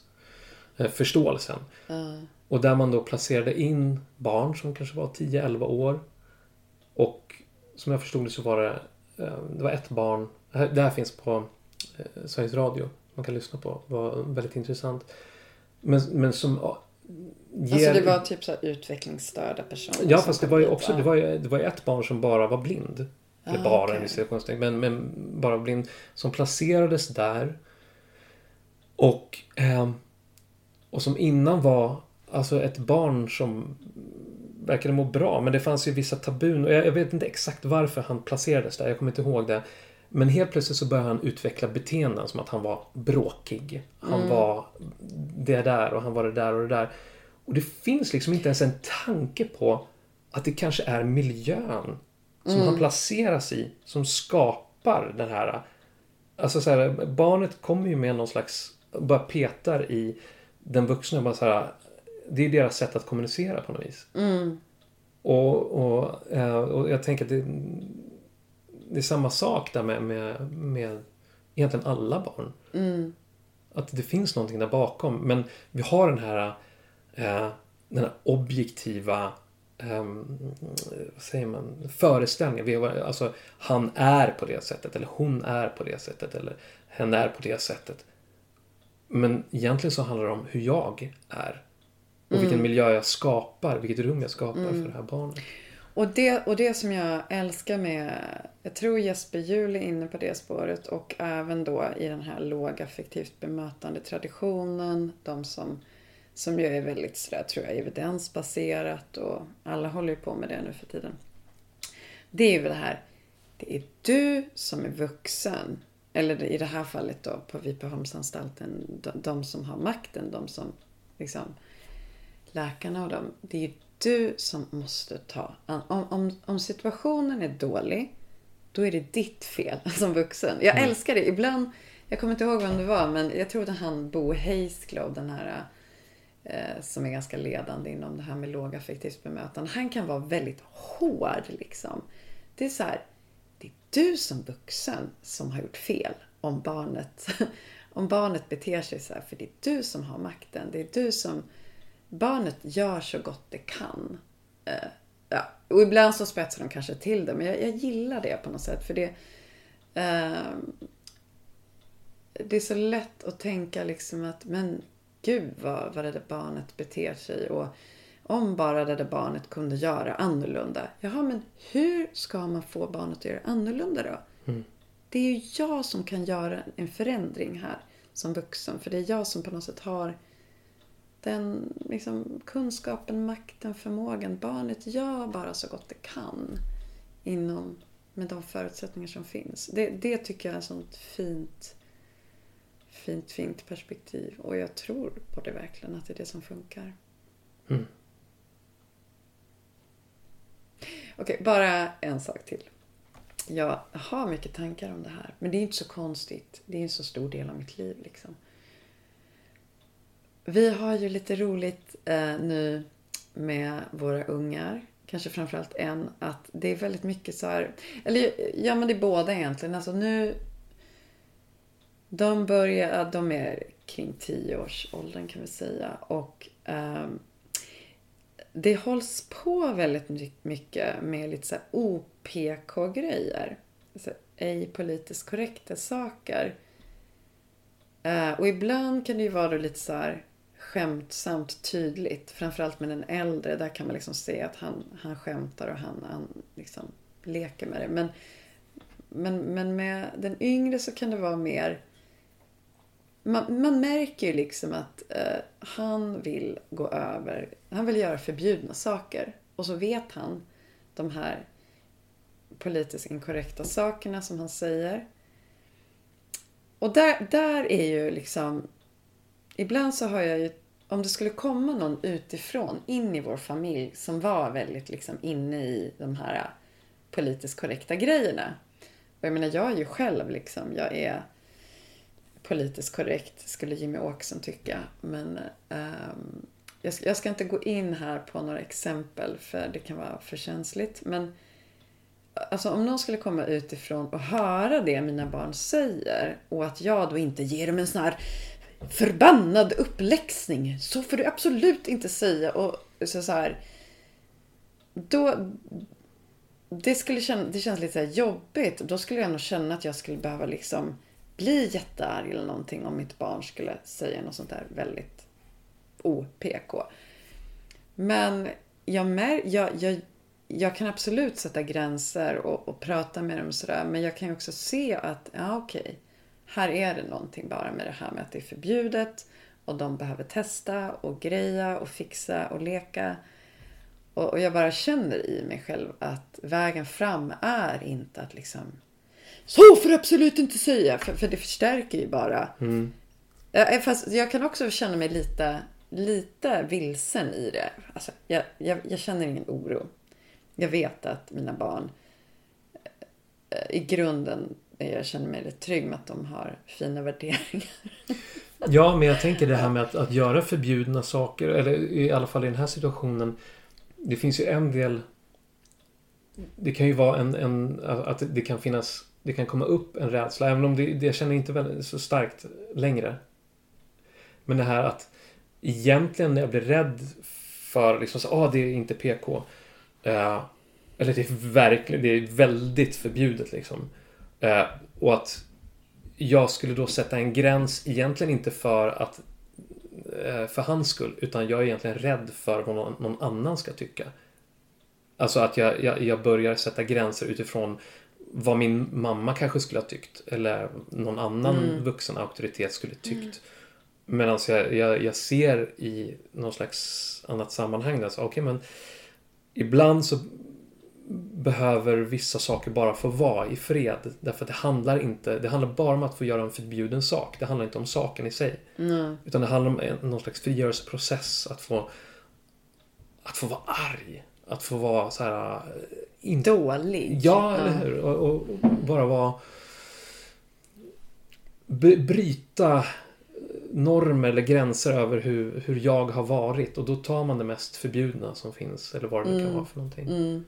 förståelsen. Ja. Och där man då placerade in barn som kanske var 10-11 år. Och som jag förstod det så var det, eh, det var ett barn, det här- det här finns på eh, Sveriges Radio, man kan lyssna på, det var väldigt intressant. Men, men som ja, ger... Alltså det var typ så utvecklingsstörda personer. Ja fast det var ju också, det var ju, det var ju ett barn som bara var blind. Eller Ah, bara, okay. citationstecken, men, men bara blind. Som placerades där. Och, ehm, och som innan var alltså ett barn som verkade må bra. Men det fanns ju vissa tabun. Och jag, jag vet inte exakt varför han placerades där. Jag kommer inte ihåg det. Men helt plötsligt så började han utveckla beteenden som att han var bråkig. Han Mm. var det där och han var det där och det där. Och det finns liksom inte ens en tanke på att det kanske är miljön som Mm. han placeras i som skapar den här... Alltså så här, barnet kommer ju med någon slags... Bara petar i den vuxna. Bara så här, det är deras sätt att kommunicera på något vis. Mm. Och, och, eh, och jag tänker att det, det är samma sak där med, med, med egentligen alla barn. Mm. Att det finns någonting där bakom. Men vi har den här, eh, den här objektiva ehm, vad säger man, föreställningen. Vi har, alltså, han är på det sättet. Eller hon är på det sättet. Eller hen är på det sättet. Men egentligen så handlar det om hur jag är. Och vilken miljö jag skapar. Vilket rum jag skapar för det här barnet. Och det, och det som jag älskar med, jag tror Jesper Juhl är inne på det spåret och även då i den här lågaffektivt bemötande traditionen. De som, som ju är väldigt sådär, tror jag, evidensbaserat och alla håller ju på med det nu för tiden. Det är ju det här, det är du som är vuxen. Eller i det här fallet då på Vipeholmsanstalten, de, de som har makten, de som liksom läkarna och dem. Det är ju du som måste ta... Om, om, om situationen är dålig, då är det ditt fel som vuxen. Jag älskar det. Ibland, jag kommer inte ihåg vem det var, men jag tror att han Bo Heisklow, den här eh, som är ganska ledande inom det här med lågaffektivt bemötande. Han kan vara väldigt hård liksom. Det är så här, du som vuxen som har gjort fel om barnet, om barnet beter sig så här. För det är du som har makten. Det är du som... Barnet gör så gott det kan. Eh, ja. Och ibland så spetsar de kanske till det, men jag, jag gillar det på något sätt. För det... Eh, det är så lätt att tänka liksom att, men gud vad, vad det där barnet beter sig. Och om bara det där barnet kunde göra annorlunda. Jaha, men hur ska man få barnet att göra annorlunda då? Mm. Det är ju jag som kan göra en förändring här som vuxen. För det är jag som på något sätt har den liksom, kunskapen, makten, förmågan. Barnet gör bara så gott det kan inom med de förutsättningar som finns. Det, det tycker jag är ett sånt fint, fint, fint perspektiv. Och jag tror på det verkligen, att det är det som funkar. Mm. Okej, bara en sak till. Jag har mycket tankar om det här. Men det är inte så konstigt. Det är en så stor del av mitt liv. Liksom. Vi har ju lite roligt eh, nu med våra ungar. Kanske framförallt en. Att det är väldigt mycket så här. Eller ja, men det är båda egentligen. Alltså nu. De börjar, de är kring tioårsåldern kan vi säga. Och eh, det hålls på väldigt mycket med lite så OPK-grejer. Alltså ej politiskt korrekta saker. Uh, och ibland kan det ju vara lite så här skämtsamt tydligt. Framförallt med den äldre. Där kan man liksom se att han, han skämtar och han, han liksom leker med det. Men, men, men med den yngre så kan det vara mer man, man märker ju liksom att eh, han vill gå över, han vill göra förbjudna saker. Och så vet han de här politiskt inkorrekta sakerna som han säger. Och där, där är ju liksom, ibland så har jag ju, om det skulle komma någon utifrån in i vår familj som var väldigt liksom inne i de här eh, politiskt korrekta grejerna. Och jag menar, jag är ju själv liksom, jag är politiskt korrekt, skulle Jimmy Åkesson tycka. Men um, jag, ska, jag, ska, inte gå in här på några exempel för det kan vara för känsligt. Men alltså, om någon skulle komma utifrån och höra det mina barn säger och att jag då inte ger dem en sån här förbannad uppläxning. Så får du absolut inte säga. Och så, så här, då, det, skulle känna, det känns lite så jobbigt. Då skulle jag nog känna att jag skulle behöva liksom bli jättearg eller någonting om mitt barn skulle säga något sånt där väldigt OPK. Men jag, mär, jag, jag, jag kan absolut sätta gränser och, och prata med dem sådär. Men jag kan ju också se att, ja okej, okay, här är det någonting bara med det här med att det är förbjudet. Och de behöver testa och greja och fixa och leka. Och, och jag bara känner i mig själv att vägen fram är inte att liksom så får du absolut inte säga, för, för det förstärker ju bara. Mm. Jag, fast jag kan också känna mig lite, lite vilsen i det. Alltså, jag, jag, jag känner ingen oro. Jag vet att mina barn eh, i grunden jag känner mig lite trygg med att de har fina värderingar. Ja, men jag tänker det här med att, att göra förbjudna saker, eller i alla fall i den här situationen. Det finns ju en del... Det kan ju vara en, en att det kan finnas det kan komma upp en rädsla. Även om det, det jag känner inte så starkt längre. Men det här att egentligen när jag blir rädd för liksom så, ah, det är inte PK. Uh, eh, eller det är verkligen, det är väldigt förbjudet liksom. Uh, och att jag skulle då sätta en gräns egentligen inte för att uh, för hans skull. Utan jag är egentligen rädd för vad någon, någon annan ska tycka. Alltså att jag, jag, jag börjar sätta gränser utifrån vad min mamma kanske skulle ha tyckt. Eller någon annan mm. vuxen auktoritet skulle tyckt. Mm. Medan jag, jag, jag, ser i någon slags annat sammanhang där, så okay, men ibland så behöver vissa saker bara få vara i fred. Därför att det handlar inte, det handlar bara om att få göra en förbjuden sak. Det handlar inte om saken i sig. Mm. Utan det handlar om någon slags frigörelseprocess. Att få, att få vara arg. Att få vara så här inte... Dålig. Ja, eller hur? Och, och, bara vara... Bryta normer eller gränser över hur, hur jag har varit. Och då tar man det mest förbjudna som finns. Eller vad det nu mm. kan vara för någonting. Mm.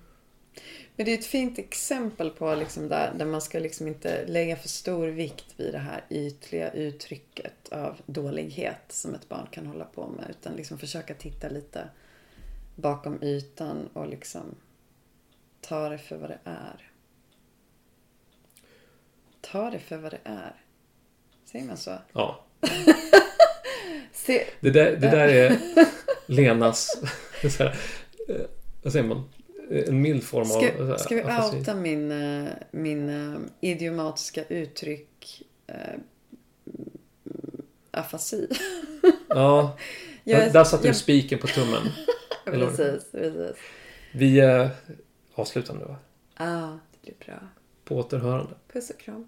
Men det är ett fint exempel på liksom där, där man ska liksom inte lägga för stor vikt vid det här ytliga uttrycket av dålighet som ett barn kan hålla på med. Utan liksom försöka titta lite bakom ytan och liksom ta det för vad det är. Ta det för vad det är. Säger man så? Ja. Se, Det där, det där är Lenas... Här, eh, vad säger man? En mild form av... Ska, här, ska vi afasi. outa min, eh, min eh, idiomatiska uttryck eh, afasi? Ja, Jag där, är- där satte du jag- spiken på tummen. Precis, precis. Vi avslutar nu va? Ja, ah, det blir bra. På återhörande. Puss och kram.